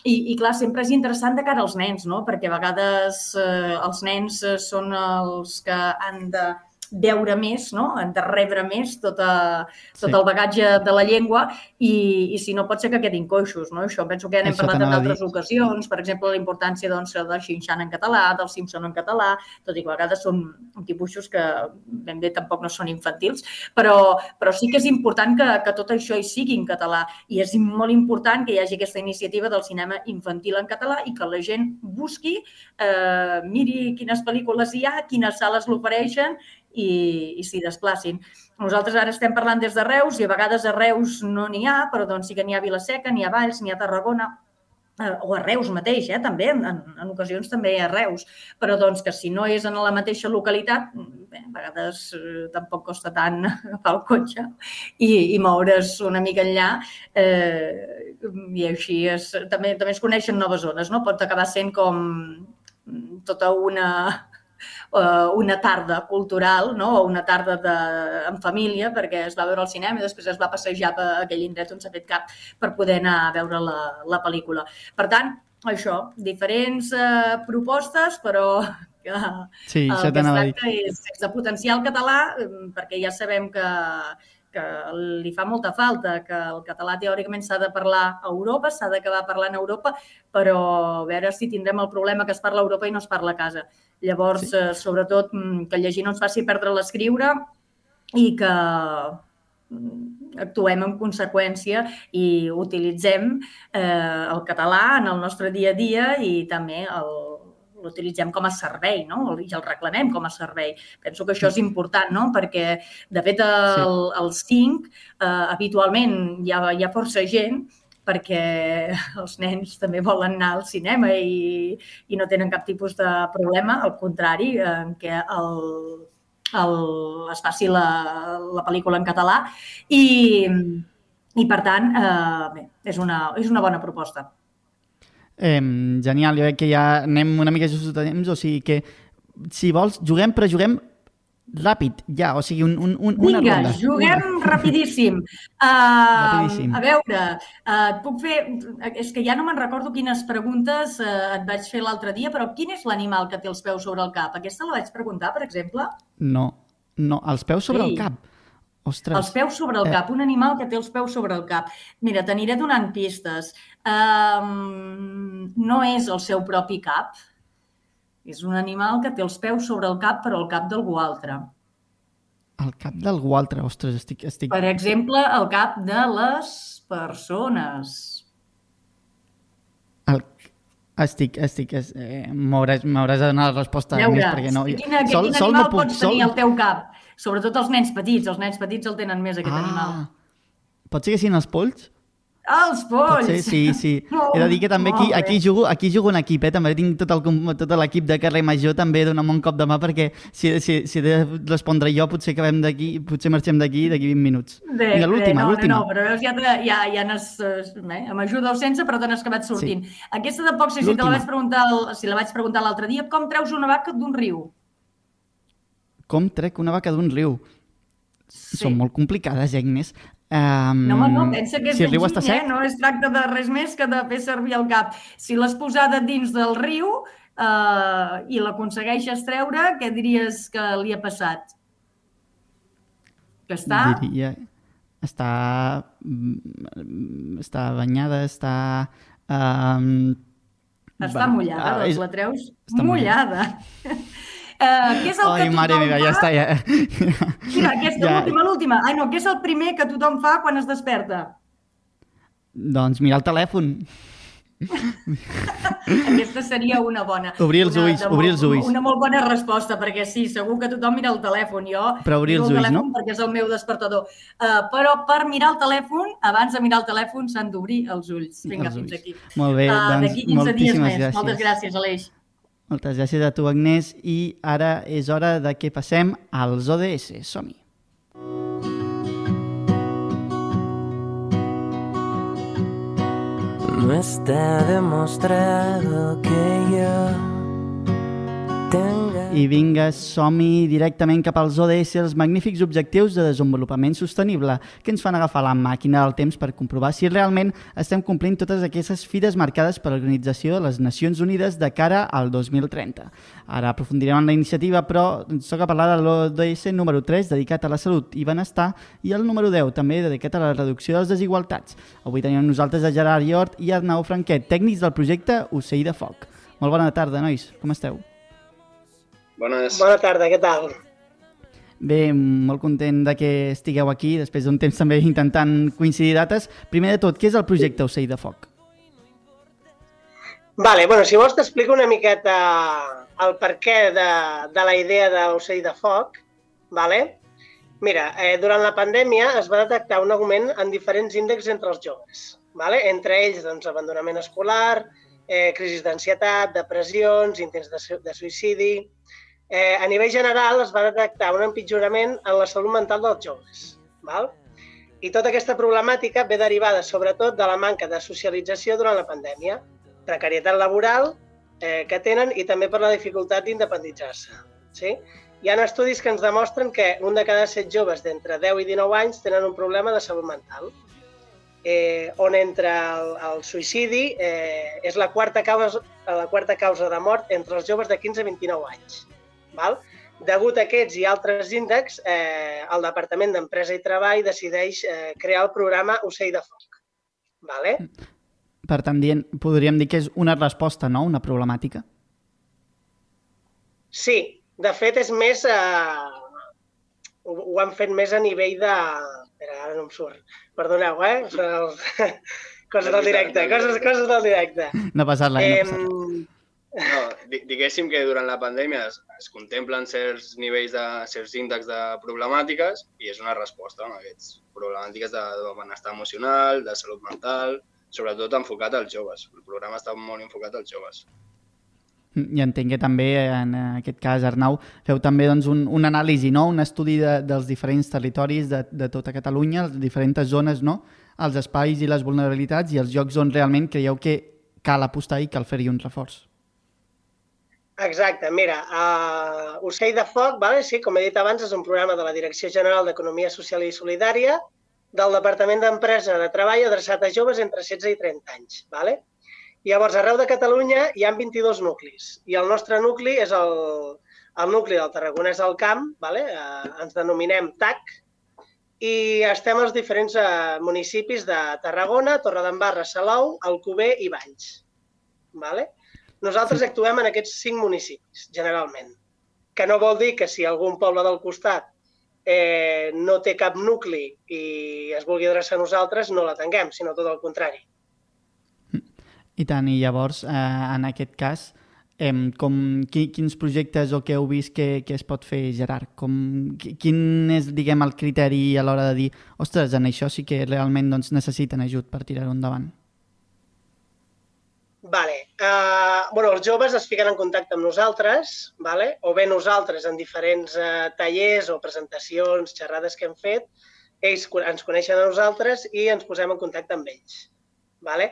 i, i clar, sempre és interessant de cara als nens, no? perquè a vegades eh, els nens són els que han de veure més, no? de rebre més tota, tot Sí. el bagatge de la llengua i, i si no pot ser que quedin coixos. No? Això penso que ja n'hem parlat en a altres ocasions, per exemple, la importància doncs, del Xinxan en català, del Simpson en català, tot i que a vegades són dibuixos que ben bé tampoc no són infantils, però, però sí que és important que, que tot això hi sigui en català i és molt important que hi hagi aquesta iniciativa del cinema infantil en català i que la gent busqui, eh, miri quines pel·lícules hi ha, quines sales l'ofereixen i, i s'hi desplacin. Nosaltres ara estem parlant des de Reus i a vegades a Reus no n'hi ha, però doncs sí que n'hi ha a Vilaseca, n'hi ha a Valls, n'hi ha a Tarragona, eh, o a Reus mateix, eh, també, en, en ocasions també a Reus, però doncs que si no és en la mateixa localitat, bé, a vegades eh, tampoc costa tant agafar el cotxe i, i moure's una mica enllà eh, i així es, també, també es coneixen noves zones, no? Pot acabar sent com tota una, eh, una tarda cultural no? o una tarda de, en família perquè es va veure al cinema i després es va passejar per aquell indret on s'ha fet cap per poder anar a veure la, la pel·lícula. Per tant, això, diferents eh, propostes, però que Sí, el que es tracta és, és de potenciar el català eh, perquè ja sabem que, que li fa molta falta, que el català teòricament s'ha de parlar a Europa, s'ha d'acabar parlant a Europa, però a veure si tindrem el problema que es parla a Europa i no es parla a casa. Llavors, sí. eh, sobretot, mm, que llegir no ens faci perdre l'escriure i que mm, actuem en conseqüència i utilitzem eh, el català en el nostre dia a dia i també l'utilitzem com a servei, no? I el reclamem com a servei. Penso que això és important, no? Perquè, de fet, el, el 5, eh, habitualment hi ha, hi ha força gent perquè els nens també volen anar al cinema i, i no tenen cap tipus de problema, al contrari, en què el, el, es faci la, la pel·lícula en català i, i per tant, eh, bé, és una, és una bona proposta. Eh, genial, jo crec que ja anem una mica just de temps, o sigui que si vols, juguem, però juguem ràpid, ja, o sigui, un, un, un, una Vinga, ronda. juguem rapidíssim. Uh, Rapidíssim. A veure, uh, et puc fer... És que ja no me'n recordo quines preguntes uh, et vaig fer l'altre dia, però quin és l'animal que té els peus sobre el cap? Aquesta la vaig preguntar, per exemple. No, no, els peus sobre Sí. el cap. Ostres. Els peus sobre el Eh. cap, un animal que té els peus sobre el cap. Mira, t'aniré donant pistes. Um, no és el seu propi cap. És un animal que té els peus sobre el cap, però el cap d'algú altre. El cap d'algú altre, ostres, estic... estic... Per exemple, el cap de les persones. El... Estic, estic... es- Eh, M'hauràs de donar la resposta Ja més, perquè no... Quina, sol, quin sol animal no puc, pots sol... tenir al teu cap? Sobretot els nens petits. Els nens petits el tenen més, aquest animal. Ah, pot ser que siguin els polls? Els polls! ser, sí, sí. Molt- He de dir que també aquí, aquí, jugo, aquí jugo en equip, eh? també tinc tot el tot l'equip de carrer major, també dona'm un cop de mà perquè si, si, si he de respondre jo potser acabem d'aquí, potser marxem d'aquí d'aquí 20 minuts. Bé, Vinga, l'última, no, l'última. No, no, però veus, ja, te- ja, ja n'has... Eh, amb ajuda o sense, però te n'has acabat sortint. Sí. Aquesta tampoc sé si te L'última. la vaig preguntar, si la vaig preguntar l'altre dia. Com treus una vaca d'un riu? Com trec una vaca d'un riu? Sí. Són molt complicades, eh, Agnès. Um, No, no, pensa que és si el riu està sec, eh? No es tracta de res més que de fer servir el cap. Si l'has posada dins del riu eh, i l'aconsegueixes treure, què diries que li ha passat? Que està... diria... Està... mm, Està banyada, està... Um, Està mullada, doncs és... la treus està mullada. Uh, què és el Ai, que mare meva, ja fa? està, ja... Mira, aquesta, Ja. l'última, l'última. Ai, no, què és el primer que tothom fa quan es desperta? Doncs mirar el telèfon. Aquesta seria una bona. Obrir els ulls, obrir els ulls. Una molt bona resposta, perquè sí, segur que tothom mira el telèfon. Jo Però obrir els el ulls, no? perquè és el meu despertador. Uh, però per mirar el telèfon, abans de mirar el telèfon, s'han d'obrir els ulls. Vinga, Els fins ulls. aquí. Molt bé, Uh, doncs D'aquí 15 dies moltíssimes més. gràcies. Moltes gràcies, Aleix. Moltes gràcies a tu, Agnès. I ara és hora de que passem als ODS. Som-hi. No está demostrado que tenga I vinga, som-hi directament cap als ODS, els magnífics objectius de desenvolupament sostenible, que ens fan agafar la màquina del temps per comprovar si realment estem complint totes aquestes fides marcades per l'Organització de les Nacions Unides de cara al 2030. Ara aprofundirem en la iniciativa, però ens toca parlar de l'ODS número 3, dedicat a la salut i benestar, i el número 10, també dedicat a la reducció de les desigualtats. Avui tenim amb nosaltres a Gerard Iort i Arnau Franquet, tècnics del projecte Ocell de Foc. Molt bona tarda, nois. Com esteu? Bones. Bona tarda, què tal? Bé, molt content de que estigueu aquí, després d'un temps també intentant coincidir dates. Primer de tot, què és el projecte Ocell de Foc? Vale, bueno, si vols t'explico una miqueta el per què de, de la idea d'Ocell de Foc. Vale? Mira, eh, durant la pandèmia es va detectar un augment en diferents índexs entre els joves. Vale? Entre ells, doncs, abandonament escolar, eh, crisis d'ansietat, depressions, intents de, de suïcidi, eh, a nivell general es va detectar un empitjorament en la salut mental dels joves. Val? I tota aquesta problemàtica ve derivada sobretot de la manca de socialització durant la pandèmia, precarietat laboral eh, que tenen i també per la dificultat d'independitzar-se. Sí? Hi ha estudis que ens demostren que un de cada set joves d'entre 10 i 19 anys tenen un problema de salut mental, eh, on entre el, el suïcidi eh, és la quarta, causa, la quarta causa de mort entre els joves de 15 a 29 anys. Val? Degut a aquests i altres índexs, eh, el Departament d'Empresa i Treball decideix eh, crear el programa Ocell de Foc. Vale? Per tant, dient, podríem dir que és una resposta, no? Una problemàtica. Sí, de fet és més... Eh, ho, ho han fet més a nivell de... Espera, ara no em surt. Perdoneu, eh? Són els... coses del directe, coses, coses del directe. No passar-la, eh, no passar No, di- diguéssim que durant la pandèmia es, es contemplen certs nivells de certs índexs de problemàtiques i és una resposta a aquests problemàtiques de, de benestar emocional, de salut mental, sobretot enfocat als joves. El programa està molt enfocat als joves. I entenc que també, en aquest cas, Arnau, feu també doncs, un, un anàlisi, no? un estudi de, dels diferents territoris de, de tota Catalunya, les diferents zones, no? els espais i les vulnerabilitats i els llocs on realment creieu que cal apostar i cal fer-hi un reforç. Exacte, mira, uh, Ocell de Foc, vale? sí, com he dit abans, és un programa de la Direcció General d'Economia Social i Solidària del Departament d'Empresa de Treball adreçat a joves entre 16 i 30 anys. Vale? Llavors, arreu de Catalunya hi ha 22 nuclis i el nostre nucli és el, el nucli del Tarragonès al Camp, vale? uh, ens denominem TAC, i estem als diferents uh, municipis de Tarragona, Torredembarra, Salou, Alcover i Valls. Vale? Nosaltres actuem en aquests cinc municipis, generalment. Que no vol dir que si algun poble del costat eh, no té cap nucli i es vulgui adreçar a nosaltres, no la tinguem, sinó tot el contrari. I tant, i llavors, eh, en aquest cas, eh, com, qui, quins projectes o què heu vist que, que es pot fer, Gerard? Com, qui- quin és, diguem, el criteri a l'hora de dir ostres, en això sí que realment doncs, necessiten ajut per tirar-ho endavant? Vale. Uh, bueno, els joves es fiquen en contacte amb nosaltres, vale? o bé nosaltres en diferents uh, tallers o presentacions, xerrades que hem fet, ells ens coneixen a nosaltres i ens posem en contacte amb ells. Vale?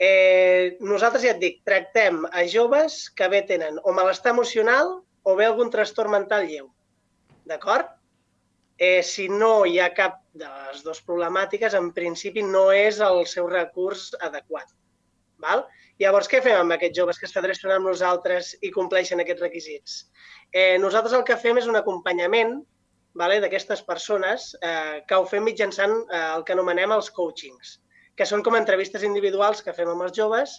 Eh, nosaltres, ja et dic, tractem a joves que bé tenen o malestar emocional o bé algun trastorn mental lleu. D'acord? Eh, si no hi ha cap de les dues problemàtiques, en principi no és el seu recurs adequat. Val? Llavors, què fem amb aquests joves que s'adrecen amb nosaltres i compleixen aquests requisits? Eh, nosaltres el que fem és un acompanyament vale, d'aquestes persones eh, que ho fem mitjançant eh, el que anomenem els coachings, que són com entrevistes individuals que fem amb els joves,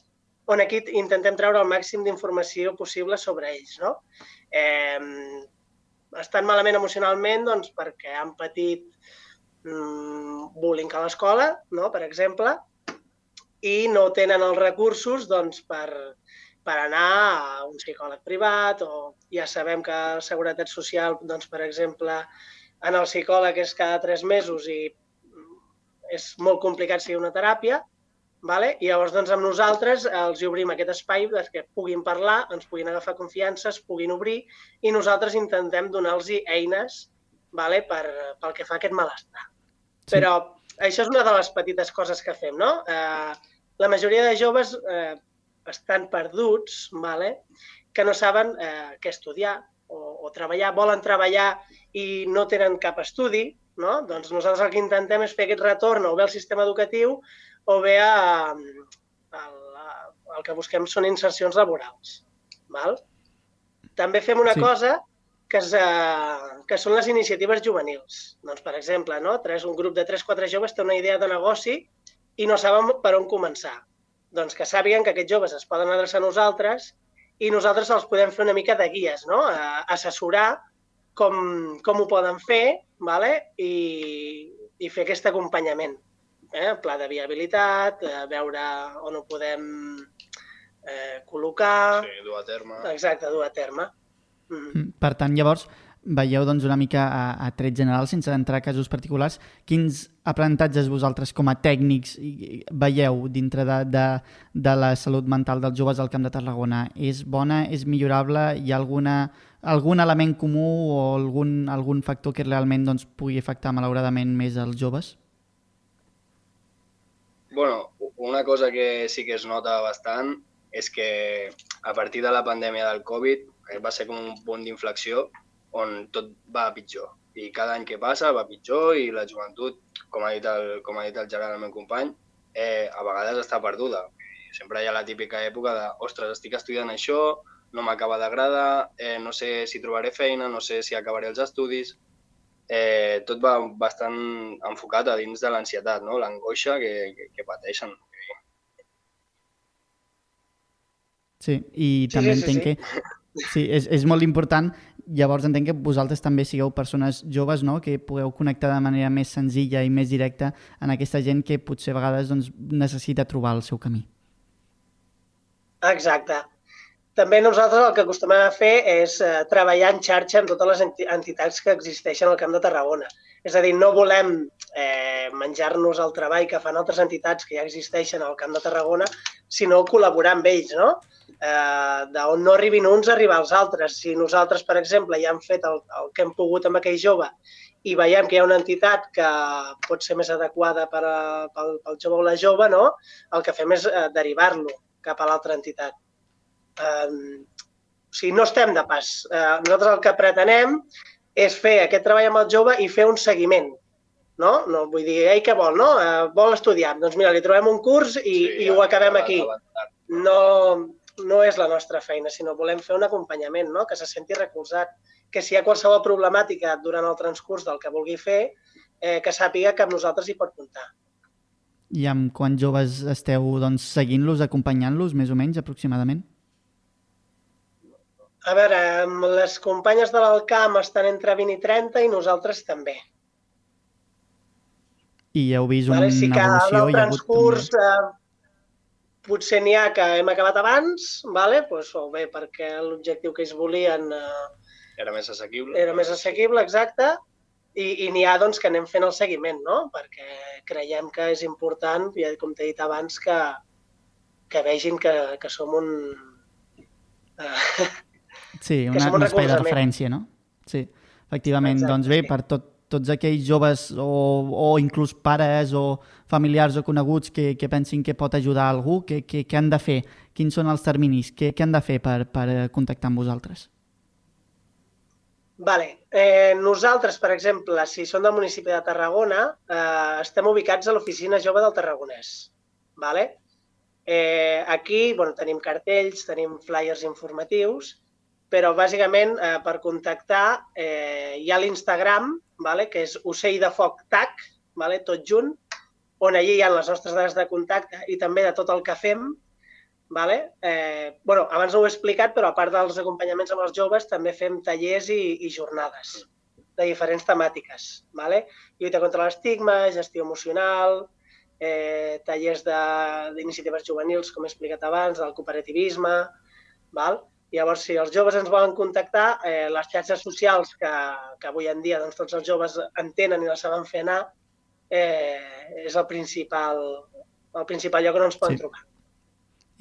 on aquí intentem treure el màxim d'informació possible sobre ells. No? Eh, estan malament emocionalment doncs, perquè han patit mm, bullying a l'escola, no? per exemple, i no tenen els recursos doncs, per, per anar a un psicòleg privat o ja sabem que la Seguretat Social, doncs, per exemple, en el psicòleg és cada tres mesos i és molt complicat seguir una teràpia, vale? i llavors doncs, amb nosaltres els hi obrim aquest espai perquè puguin parlar, ens puguin agafar confiança, es puguin obrir i nosaltres intentem donar-los eines vale? per, pel que fa a aquest malestar. Sí. Però això és una de les petites coses que fem, no? Eh, la majoria de joves eh, estan perduts, vale? que no saben eh, què estudiar o, o treballar, volen treballar i no tenen cap estudi, no? doncs nosaltres el que intentem és fer aquest retorn o bé al sistema educatiu o bé a, a, a, el que busquem són insercions laborals. Val? També fem una Sí. sí. cosa que, és, eh, que són les iniciatives juvenils. Doncs, per exemple, no? tres, un grup de 3-4 joves té una idea de negoci i no saben per on començar. Doncs que sàpiguen que aquests joves es poden adreçar a nosaltres i nosaltres els podem fer una mica de guies, no? A, assessorar com, com ho poden fer vale? I, i fer aquest acompanyament. Eh? Pla de viabilitat, eh, veure on ho podem eh, col·locar... Sí, dur a terme. Exacte, dur a terme. Mm. Mm, Per tant, llavors, veieu doncs, una mica a, a tret general, sense entrar a casos particulars, quins aprenentatges vosaltres com a tècnics veieu dintre de, de, de la salut mental dels joves al Camp de Tarragona? És bona, és millorable? Hi ha alguna, algun element comú o algun, algun factor que realment doncs, pugui afectar malauradament més els joves? Bueno, una cosa que sí que es nota bastant és que a partir de la pandèmia del Covid eh, va ser com un punt d'inflexió on tot va a pitjor. I cada any que passa va pitjor i la joventut, com ha dit el, com ha dit el Gerard, el meu company, eh, a vegades està perduda. Sempre hi ha la típica època de, ostres, estic estudiant això, no m'acaba d'agradar, eh, no sé si trobaré feina, no sé si acabaré els estudis. Eh, tot va bastant enfocat a dins de l'ansietat, no? l'angoixa que, que, que pateixen. Sí, i Sí, també sí, sí, entenc sí. que sí, és, és molt important. Llavors entenc que vosaltres també sigueu persones joves, no?, que pugueu connectar de manera més senzilla i més directa en aquesta gent que potser a vegades doncs, necessita trobar el seu camí. Exacte. També nosaltres el que acostumem a fer és eh, treballar en xarxa amb totes les enti- entitats que existeixen al Camp de Tarragona. És a dir, no volem eh, menjar-nos el treball que fan altres entitats que ja existeixen al Camp de Tarragona, sinó col·laborar amb ells, no? Eh, D'on no arribin uns, arribar als altres. Si nosaltres, per exemple, ja hem fet el, el que hem pogut amb aquell jove i veiem que hi ha una entitat que pot ser més adequada per a, pel, pel jove o la jove, no? el que fem és eh, derivar-lo cap a l'altra entitat. Eh, o sigui, no estem de pas. Eh, nosaltres el que pretenem és fer aquest treball amb el jove i fer un seguiment. No? no vull dir, ell què vol, no? Eh, vol estudiar. Doncs mira, li trobem un curs i, sí, i ho acabem aquí. No, no és la nostra feina, sinó volem fer un acompanyament, no? que se senti recolzat, que si hi ha qualsevol problemàtica durant el transcurs del que vulgui fer, eh, que sàpiga que amb nosaltres hi pot comptar. I amb quants joves esteu doncs, seguint-los, acompanyant-los, més o menys, aproximadament? A veure, les companyes de l'Alcamp estan entre 20 i 30 i nosaltres també. I heu vist una Vale? Que en evolució? el hi ha hagut transcurs eh, potser n'hi ha que hem acabat abans, vale? pues, o bé perquè l'objectiu que ells volien eh, Era més assequible. era més assequible, exacte, i, i n'hi ha doncs, que anem fent el seguiment, no? perquè creiem que és important, ja com t'he dit abans, que, que vegin que, que som un... Eh, Sí, que una, un un espai de referència, no? Sí, efectivament. Exacte, doncs bé, sí. per tot, tots aquells joves o, o inclús pares o familiars o coneguts que, que pensin que pot ajudar algú, què que, que han de fer? Quins són els terminis? Què, què han de fer per, per eh, contactar amb vosaltres? Vale. Eh, nosaltres, per exemple, si som del municipi de Tarragona, eh, estem ubicats a l'oficina jove del Tarragonès. Vale? Eh, aquí bueno, tenim cartells, tenim flyers informatius, però bàsicament eh, per contactar eh, hi ha l'Instagram, vale? que és ocell de foc tac, vale? tot junt, on allí hi ha les nostres dades de contacte i també de tot el que fem, Vale? Eh, bueno, abans no ho he explicat, però a part dels acompanyaments amb els joves, també fem tallers i, i jornades de diferents temàtiques. Vale? Lluita contra l'estigma, gestió emocional, eh, tallers d'iniciatives juvenils, com he explicat abans, del cooperativisme. Val? Llavors, si els joves ens volen contactar, eh, les xarxes socials que, que avui en dia doncs, tots els joves entenen i les saben fer anar, eh, és el principal, el principal lloc on ens poden Sí. trobar.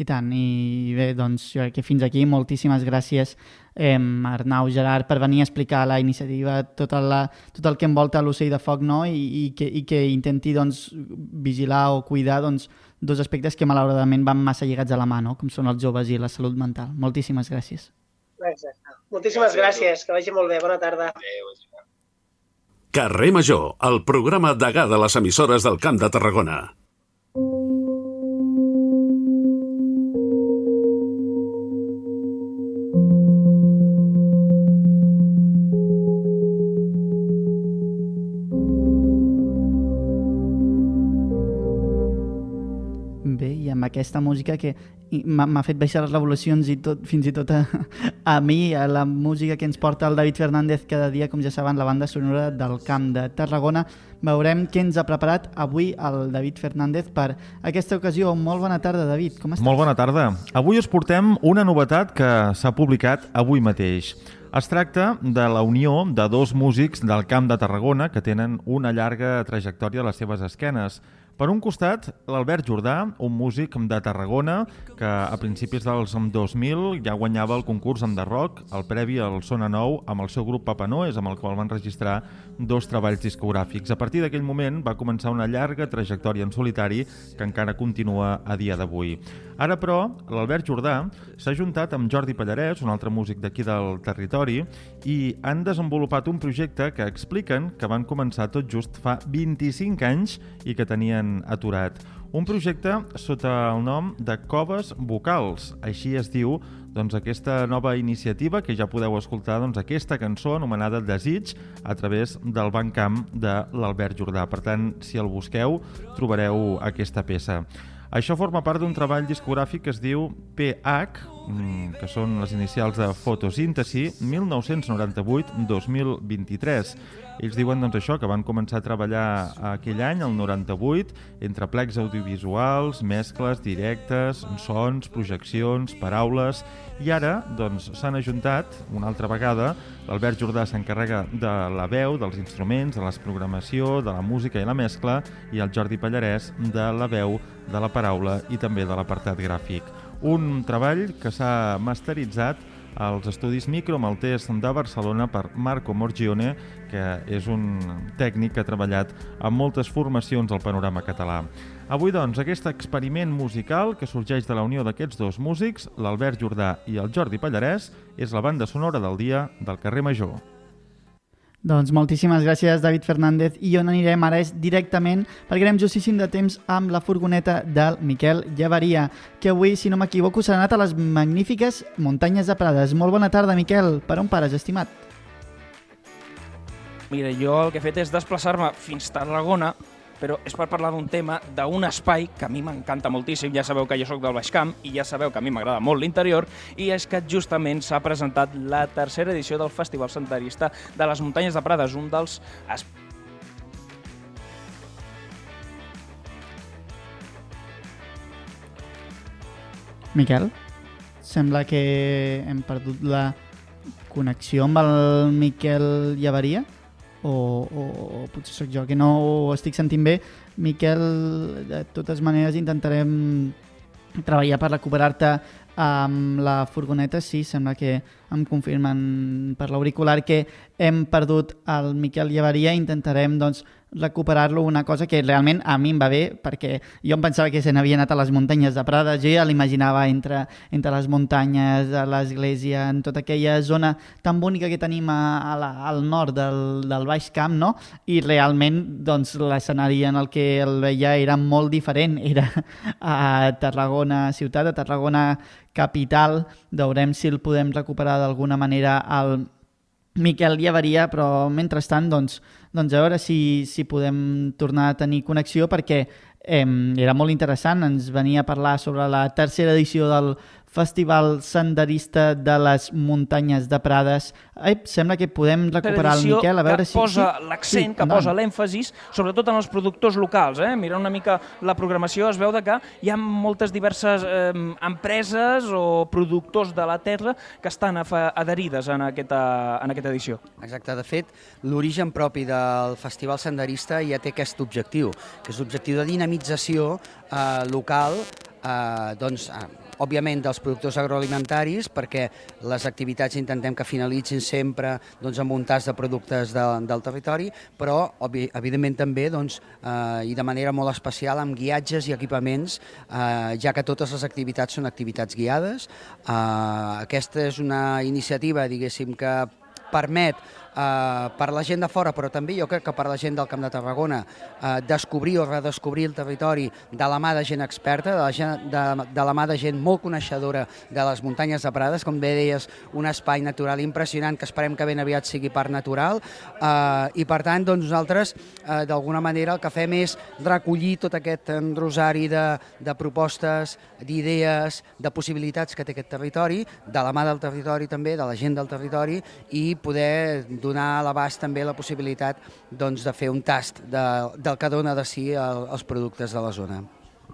I tant, i bé, doncs jo crec que fins aquí moltíssimes gràcies eh, Arnau, Gerard, per venir a explicar la iniciativa, tot, la, tot el que envolta l'ocell de foc no? I, i, que, i que intenti doncs, vigilar o cuidar doncs, dos aspectes que malauradament van massa lligats a la mà, no? com són els joves i la salut mental. Moltíssimes gràcies. Exacte. Moltíssimes Gràcies, gràcies, que vagi molt bé. Bona tarda. Adéu. Carrer Major, el programa degà de les emissores del Camp de Tarragona. Aquesta música que m'ha fet baixar les revolucions i tot, fins i tot a, a mi, a la música que ens porta el David Fernández cada dia, com ja saben, la banda sonora del Camp de Tarragona. Veurem què ens ha preparat avui el David Fernández per aquesta ocasió. Molt bona tarda, David. Com estàs? Molt bona tarda. Avui us portem una novetat que s'ha publicat avui mateix. Es tracta de la unió de dos músics del Camp de Tarragona que tenen una llarga trajectòria a les seves esquenes. Per un costat, l'Albert Jordà, un músic de Tarragona que a principis dels 2000 ja guanyava el concurs en de rock, el previ al Sona Nou, amb el seu grup Papa Noes, amb el qual van registrar dos treballs discogràfics. A partir d'aquell moment va començar una llarga trajectòria en solitari que encara continua a dia d'avui. Ara, però, l'Albert Jordà s'ha juntat amb Jordi Pallarès, un altre músic d'aquí del territori, i han desenvolupat un projecte que expliquen que van començar tot just fa 25 anys i que tenien aturat. Un projecte sota el nom de Coves Vocals. Així es diu doncs, aquesta nova iniciativa que ja podeu escoltar doncs, aquesta cançó anomenada Desig a través del Bancamp de l'Albert Jordà. Per tant, si el busqueu, trobareu aquesta peça. Això forma part d'un treball discogràfic que es diu PH, mm, que són les inicials de Fotosíntesi, 1998-2023. Ells diuen doncs, això que van començar a treballar aquell any, el 98, entre plecs audiovisuals, mescles directes, sons, projeccions, paraules, i ara doncs, s'han ajuntat una altra vegada. L'Albert Jordà s'encarrega de la veu, dels instruments, de la programació, de la música i la mescla, i el Jordi Pallarès de la veu, de la paraula i també de l'apartat gràfic. Un treball que s'ha masteritzat als estudis Micro Maltès de Barcelona per Marco Morgione, que és un tècnic que ha treballat en moltes formacions al panorama català. Avui, doncs, aquest experiment musical que sorgeix de la unió d'aquests dos músics, l'Albert Jordà i el Jordi Pallarès, és la banda sonora del dia del carrer Major. Doncs moltíssimes gràcies, David Fernández. I on anirem ara és directament, perquè anem justíssim de temps amb la furgoneta del Miquel Llevaria, que avui, si no m'equivoco, s'ha anat a les magnífiques muntanyes de Prades. Molt bona tarda, Miquel. Per on pares, estimat? Mira, jo el que he fet és desplaçar-me fins a Tarragona, però és per parlar d'un tema, d'un espai que a mi m'encanta moltíssim, ja sabeu que jo sóc del Baix Camp i ja sabeu que a mi m'agrada molt l'interior, i és que justament s'ha presentat la tercera edició del Festival Sentarista de les Muntanyes de Prades, un dels Miquel? Sembla que hem perdut la connexió amb el Miquel Llevaria o, o, o potser sóc jo que no ho estic sentint bé. Miquel, de totes maneres intentarem treballar per recuperar-te amb la furgoneta. Sí, sembla que em confirmen per l'auricular que hem perdut el Miquel Llevaria. Intentarem doncs, recuperar-lo, una cosa que realment a mi em va bé, perquè jo em pensava que se n'havia anat a les muntanyes de Prada, jo ja l'imaginava entre, entre les muntanyes, a l'església, en tota aquella zona tan bonica que tenim a, a la, al nord del, del Baix Camp, no? I realment, doncs, l'escenari en el que el veia era molt diferent, era a Tarragona ciutat, a Tarragona capital, veurem si el podem recuperar d'alguna manera al Miquel Llevaria, però mentrestant, doncs, doncs a veure si, si podem tornar a tenir connexió perquè eh, era molt interessant, ens venia a parlar sobre la tercera edició del Festival Senderista de les Muntanyes de Prades. Ai, sembla que podem recuperar el Miquel, a veure que si... posa sí, l'accent, sí, que endavant. posa l'èmfasis, sobretot en els productors locals. Eh? Mirant una mica la programació es veu de que hi ha moltes diverses eh, empreses o productors de la terra que estan adherides en aquesta, en aquesta edició. Exacte, de fet, l'origen propi del Festival Senderista ja té aquest objectiu, que és l'objectiu de dinamització eh, local eh, doncs, eh, òbviament dels productors agroalimentaris, perquè les activitats intentem que finalitzin sempre doncs, amb un tas de productes de, del territori, però evidentment també doncs, eh, i de manera molt especial amb guiatges i equipaments, eh, ja que totes les activitats són activitats guiades. Eh, aquesta és una iniciativa, diguéssim, que permet eh, per la gent de fora, però també jo crec que per la gent del Camp de Tarragona, eh, descobrir o redescobrir el territori de la mà de gent experta, de la, gent, de, de la mà de gent molt coneixedora de les muntanyes de Prades, com bé deies, un espai natural impressionant que esperem que ben aviat sigui parc natural, eh, i per tant doncs, nosaltres eh, d'alguna manera el que fem és recollir tot aquest rosari de, de propostes, d'idees, de possibilitats que té aquest territori, de la mà del territori també, de la gent del territori, i poder donar a l'abast també la possibilitat doncs, de fer un tast de, del que dona de si el, els productes de la zona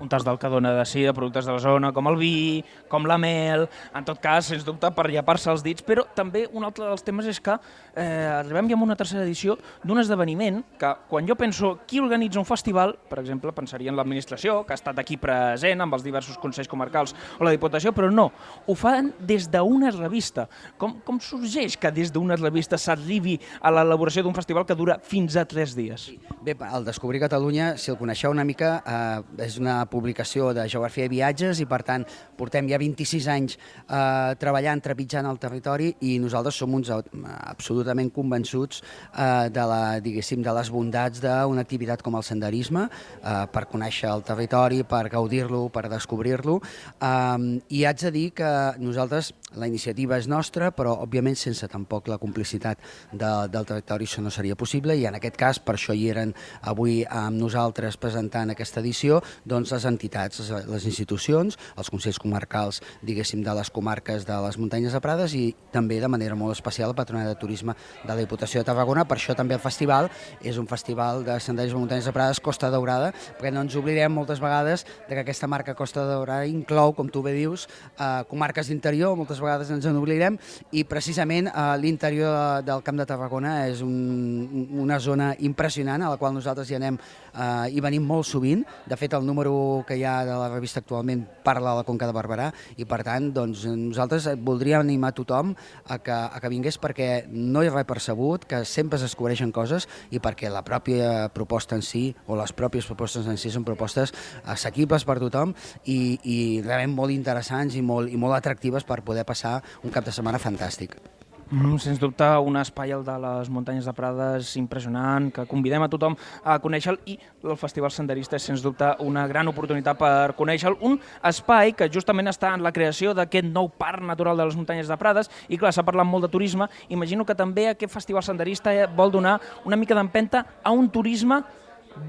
un tas del que dona de si de productes de la zona, com el vi, com la mel, en tot cas, sens dubte, per llepar-se els dits, però també un altre dels temes és que eh, arribem ja a una tercera edició d'un esdeveniment que, quan jo penso qui organitza un festival, per exemple, pensaria en l'administració, que ha estat aquí present amb els diversos consells comarcals o la Diputació, però no, ho fan des d'una revista. Com, com sorgeix que des d'una revista s'arribi a l'elaboració d'un festival que dura fins a tres dies? Bé, el Descobrir Catalunya, si el coneixeu una mica, eh, és una publicació de geografia i viatges i per tant portem ja 26 anys eh, treballant, trepitjant el territori i nosaltres som uns absolutament convençuts eh, de, la, diguéssim, de les bondats d'una activitat com el senderisme eh, per conèixer el territori, per gaudir-lo, per descobrir-lo. Eh, i haig de dir que nosaltres, la iniciativa és nostra però òbviament sense tampoc la complicitat de, del territori això no seria possible i en aquest cas per això hi eren avui amb nosaltres presentant aquesta edició doncs les entitats, les institucions, els consells comarcals, diguéssim, de les comarques de les muntanyes de Prades i també de manera molt especial el Patronat de Turisme de la Diputació de Tarragona. Per això també el festival és un festival de senderisme muntanyes de Prades Costa Daurada, perquè no ens oblidem moltes vegades de que aquesta marca Costa Daurada inclou, com tu bé dius, eh, comarques d'interior, moltes vegades ens en oblidem, i precisament eh, l'interior del Camp de Tarragona és un, una zona impressionant a la qual nosaltres hi anem eh, i venim molt sovint. De fet, el número que hi ha de la revista actualment parla de la Conca de Barberà i per tant doncs, nosaltres voldríem animar tothom a que, a que vingués perquè no hi ha res percebut, que sempre es descobreixen coses i perquè la pròpia proposta en si o les pròpies propostes en si són propostes assequibles per tothom i, i realment molt interessants i molt, i molt atractives per poder passar un cap de setmana fantàstic. Mm, sens dubte, un espai, el de les muntanyes de Prades, impressionant, que convidem a tothom a conèixer-lo i el Festival Senderista és, sens dubte, una gran oportunitat per conèixer-lo. Un espai que justament està en la creació d'aquest nou parc natural de les muntanyes de Prades i, clar, s'ha parlat molt de turisme. Imagino que també aquest Festival Senderista vol donar una mica d'empenta a un turisme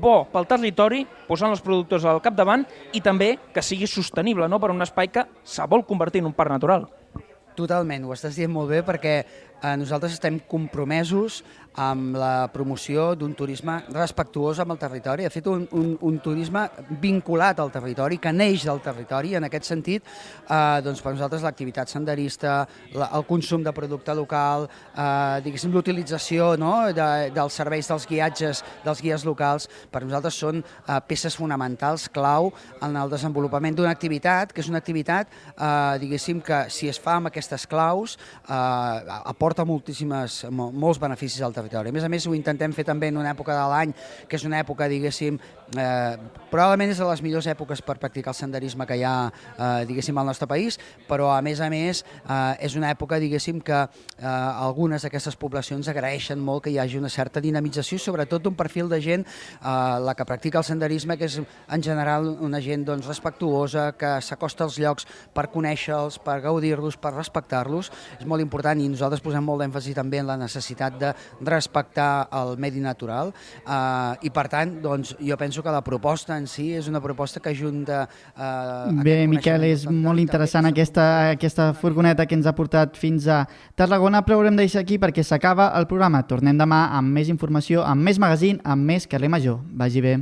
bo pel territori, posant els productors al capdavant i també que sigui sostenible no? per un espai que se vol convertir en un parc natural. Totalment, ho estàs dient molt bé perquè nosaltres estem compromesos amb la promoció d'un turisme respectuós amb el territori, de fet un, un, un turisme vinculat al territori, que neix del territori, en aquest sentit, eh, doncs per nosaltres l'activitat senderista, la, el consum de producte local, eh, l'utilització no, de, dels serveis dels guiatges, dels guies locals, per nosaltres són eh, peces fonamentals, clau en el desenvolupament d'una activitat, que és una activitat, eh, diguéssim, que si es fa amb aquestes claus, eh, aporta moltíssimes, molts beneficis al territori. A més a més, ho intentem fer també en una època de l'any, que és una època, diguéssim, eh, probablement és de les millors èpoques per practicar el senderisme que hi ha, eh, diguéssim, al nostre país, però a més a més eh, és una època, diguéssim, que eh, algunes d'aquestes poblacions agraeixen molt que hi hagi una certa dinamització, sobretot d'un perfil de gent, eh, la que practica el senderisme, que és en general una gent doncs, respectuosa, que s'acosta als llocs per conèixer-los, per gaudir-los, per respectar-los. És molt important i nosaltres posem molt d'èmfasi també en la necessitat de respectar el medi natural eh, i per tant doncs, jo penso que la proposta en si és una proposta que ajunta... Eh, Bé, Miquel, és molt interessant aquesta, aquesta furgoneta que ens ha portat fins a Tarragona, però haurem de deixar aquí perquè s'acaba el programa. Tornem demà amb més informació, amb més magazín, amb més carrer major. Vagi bé.